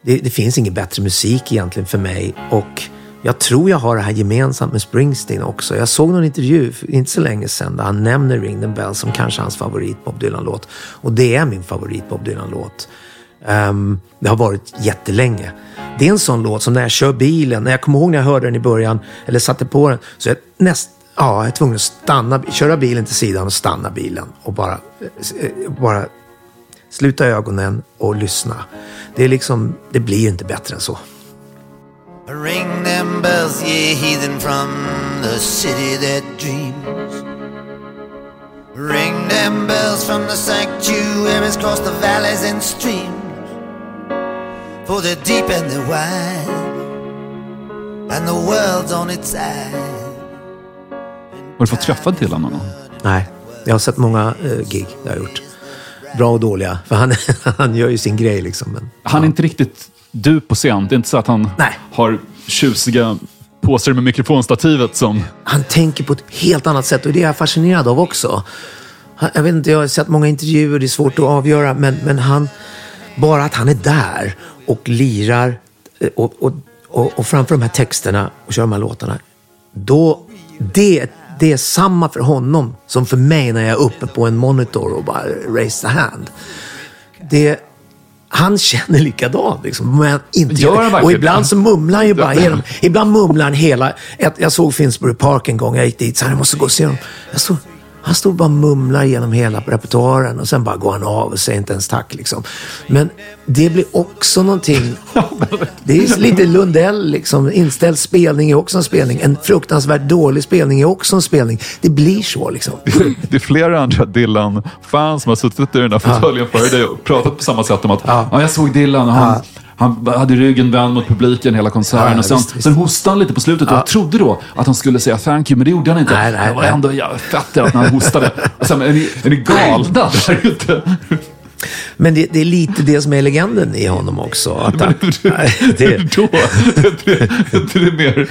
Det, det finns ingen bättre musik egentligen för mig och jag tror jag har det här gemensamt med Springsteen också. Jag såg någon intervju för inte så länge sedan där han nämner Ring the Bell som kanske hans favorit Bob Dylan-låt. Och det är min favorit Bob Dylan-låt. Um, det har varit jättelänge. Det är en sån låt som när jag kör bilen, när jag kommer ihåg när jag hörde den i början, eller satte på den, så är jag näst, ja, jag är tvungen att stanna, köra bilen till sidan och stanna bilen och bara, eh, bara sluta ögonen och lyssna. Det är liksom, det blir inte bättre än så. Ring them bells, ye heathen from the city that dreams. Ring them bells from the sanctuaries across the valleys and streams. For the deep and the wide, and the world's on its side. Har du fått träffa Dylan någon gång? Nej, jag har sett många eh, gig jag har gjort. Bra och dåliga, för han, han gör ju sin grej liksom. Men, Han är inte riktigt du på scen. Det är inte så att han Nej. har tjusiga påsar med mikrofonstativet som... han tänker på ett helt annat sätt och det är jag fascinerad av också. Jag vet inte, jag har sett många intervjuer, det är svårt att avgöra, men, men han, bara att han är där och lirar eh, och, och, och, och framför de här texterna och kör de här låtarna, då, det, det är samma för honom som för mig när jag är uppe på en monitor och bara raise the hand. Det, han känner likadant, liksom, men inte Gör han Och ibland det? så mumlar han ju bara genom, ibland mumlar han hela, jag, såg Finsbury Park en gång, jag gick dit, så här, jag måste gå och se dem. Jag stod, han stod bara och mumlar genom hela repertoaren och sen bara går han av och säger inte ens tack. Liksom. Men det blir också någonting, det är lite Lundell, liksom. inställd spelning är också en spelning. En fruktansvärt dålig spelning är också en spelning. Det blir så liksom. Det är flera andra Dylan-fans som har suttit i den där fåtöljen före dig och pratat på samma sätt om att ja. jag såg Dylan och han, han hade ryggen vänd mot publiken hela konserten. Ja, och sen, visst, visst. sen hostade han lite på slutet och jag trodde då att han skulle säga thank you, men det gjorde han inte. Nej, nej, det var ändå fett att han hostade. Och sen, är, ni, är ni galna? Det här är ju inte... Men det, det är lite det som är legenden i honom också. Att han, Nej, Det... det, Då, det, det, det är mer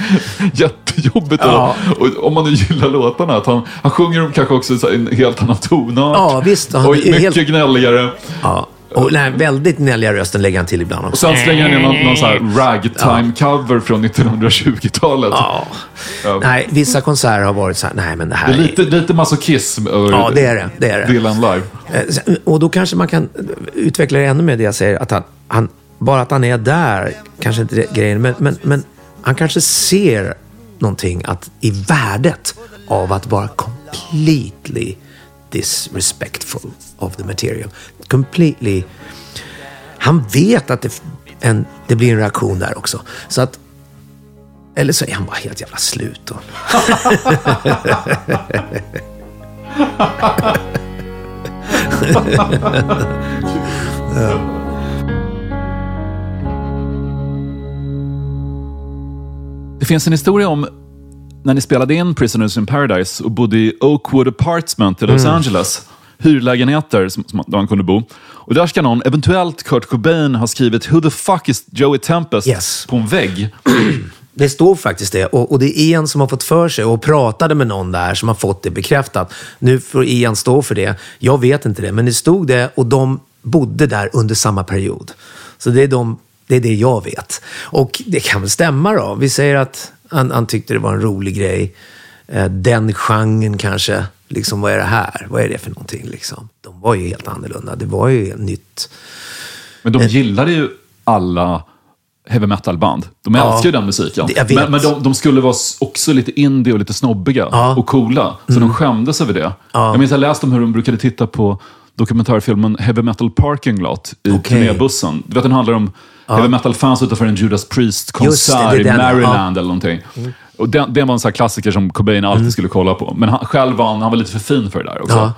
jättejobbigt. Ja. Och, om man nu gillar låtarna, att han, han sjunger dem kanske också i en helt annan tonart. Ja, visst. Han och mycket helt- gnälligare. ja. Och den här väldigt gnälliga rösten lägger han till ibland Och också. sen slänger han in någon, någon sån här ragtime-cover från 1920-talet. Ja. Ja. Nej, vissa konserter har varit så här, nej men det här Det är lite, lite masochism över Ja, det är det. det, är det. Dylan live. Eh, Och då kanske man kan utveckla det ännu mer det jag säger. Att han, han, bara att han är där, kanske inte det grejen, men, men, men han kanske ser någonting att, i värdet av att vara completely disrespectful of the material. Completely... Han vet att det, en, det blir en reaktion där också. Så att... Eller så är han bara helt jävla slut då. Det finns en historia om när ni spelade in Prisoners in Paradise och bodde i Oakwood Apartment i Los Mm. Angeles. Hyrlägenheter som, som, där man kunde bo. Och där ska någon, eventuellt Kurt Cobain, ha skrivit Who the fuck is Joey Tempest Yes. på en vägg. Det står faktiskt det. Och, och det är Ian som har fått för sig och pratade med någon där som har fått det bekräftat. Nu får Ian stå för det. Jag vet inte det, men det stod det och de bodde där under samma period. Så det är, de, det, är det jag vet. Och det kan väl stämma då. Vi säger att han, han tyckte det var en rolig grej. Eh, Den genren kanske. Liksom, vad är det här? Vad är det för någonting? Liksom? De var ju helt annorlunda. Det var ju nytt. Men de gillade ju alla heavy metal-band. De Ja. älskar ju den musiken. Men, men de, de skulle vara också lite indie och lite snobbiga Ja. Mm. och coola. Så de skämdes över det. Jag minns jag läste om hur de brukade titta på dokumentärfilmen Heavy Metal Parking Lot i Okej. turnébussen. Du vet, den handlar om heavy metal-fans utanför en Judas Priest-konsert i ja. Maryland eller någonting. Och den, det var en sån här klassiker som Cobain alltid skulle kolla på. Men han, själv var han, han var lite för fin för det där också. Ja.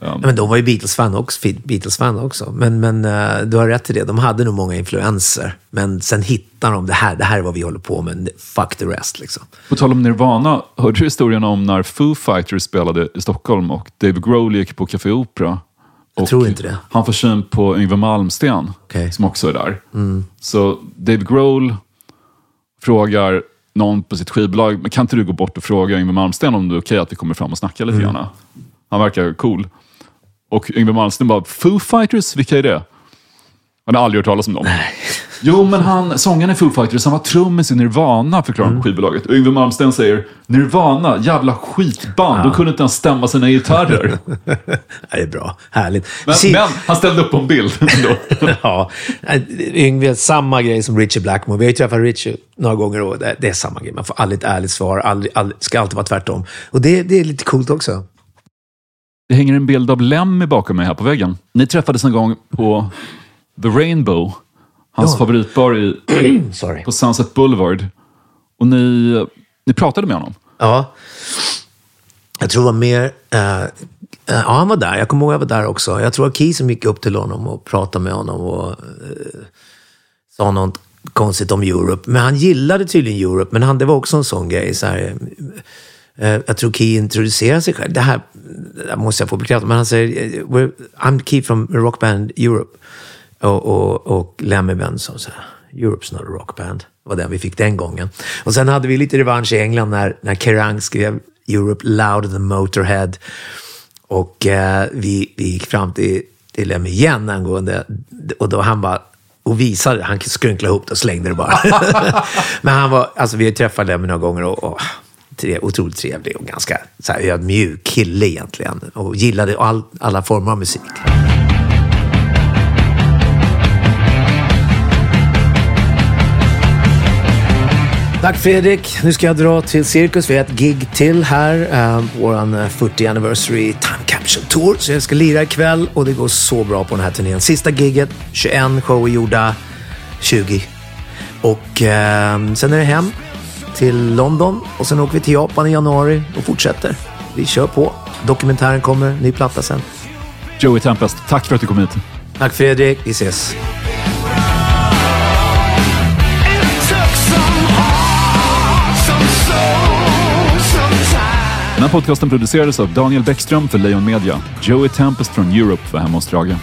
Ja, Men de var ju Beatles-fan också. Beatles-fan också. Men, men eh, du har rätt i det. De hade nog många influenser. Men sen hittar de det här. Det här är vad vi håller på med. Fuck the rest liksom. På tal om Nirvana, hörde du historien om när Foo Fighters spelade i Stockholm och Dave Grohl gick på Café Opera? Jag tror inte det. Han får syn på Yngwie Malmsten, Okej. som också är där. Mm. Så Dave Grohl frågar någon på sitt skivbolag, men kan inte du gå bort och fråga Yngwie Malmsten om det är okej att vi kommer fram och snackar lite Mm. grann? Han verkar cool. Och Yngwie Malmsten bara, Foo Fighters, vilka är det? Han har aldrig hört talas om dem. Jo, men han, sångaren i Foo Fighters, han var trummis i Nirvana, förklarar mm. skivbolaget. Och Yngwie Malmsteen säger, Nirvana, jävla skitband, de kunde inte ens stämma sina gitarrer. det är bra, härligt. Men, Si- men han ställde upp på en bild ändå. ja, Yngwie, samma grej som Richie Blackmore. Vi har ju träffat Richie några gånger och det, det är samma grej. Man får aldrig ett ärligt svar, aldrig, aldrig, ska alltid vara tvärtom. Och det, det är lite coolt också. Det hänger en bild av Lemmy bakom mig här på väggen. Ni träffades en gång på The Rainbow, hans Ja. favoritbar i, på Sunset Boulevard. Och ni, ni pratade med honom. Ja. Jag tror det var mer... eh, eh, ja, han var där. Jag kommer ihåg att jag var där också. Jag tror att Key som gick upp till honom och pratade med honom och eh, sa något konstigt om Europe. Men han gillade tydligen Europe, men han, det var också en sån grej. Så här, jag tror Key introducerade sig själv. Det här, det här måste jag få bekräftat, men han säger eh, "We're- I'm Key from Rockband Europe. Och, och, och Lemmy Benson sa Europe's not a rockband. Det var den vi fick den gången. Och sen hade vi lite revansch i England när, när Kerrang skrev Europe louder than Motorhead. Och eh, vi, vi gick fram till, till Lemmy igen angående, och då han bara, och visade, han skrynklade ihop det och slängde det bara. Men han var, alltså vi har träffat Lemmy några gånger och, och tre, otroligt trevlig och ganska så här, ödmjuk kille egentligen. Och gillade all, alla former av musik. Tack Fredrik. Nu ska jag dra till Cirkus. Vi har ett gig till här. Uh, vår 40 anniversary time capsule tour. Så jag ska lira ikväll och det går så bra på den här turnén. Sista giget, 21 shower gjorda, 20. Och eh, sen är det hem till London och sen åker vi till Japan i januari och fortsätter. Vi kör på. Dokumentären kommer, ny platta sen. Joey Tempest, tack för att du kom hit. Tack Fredrik, vi ses. Här podcasten producerades av Daniel Bäckström för Lejon Media. Joey Tempest från Europe var hemma hos Drage.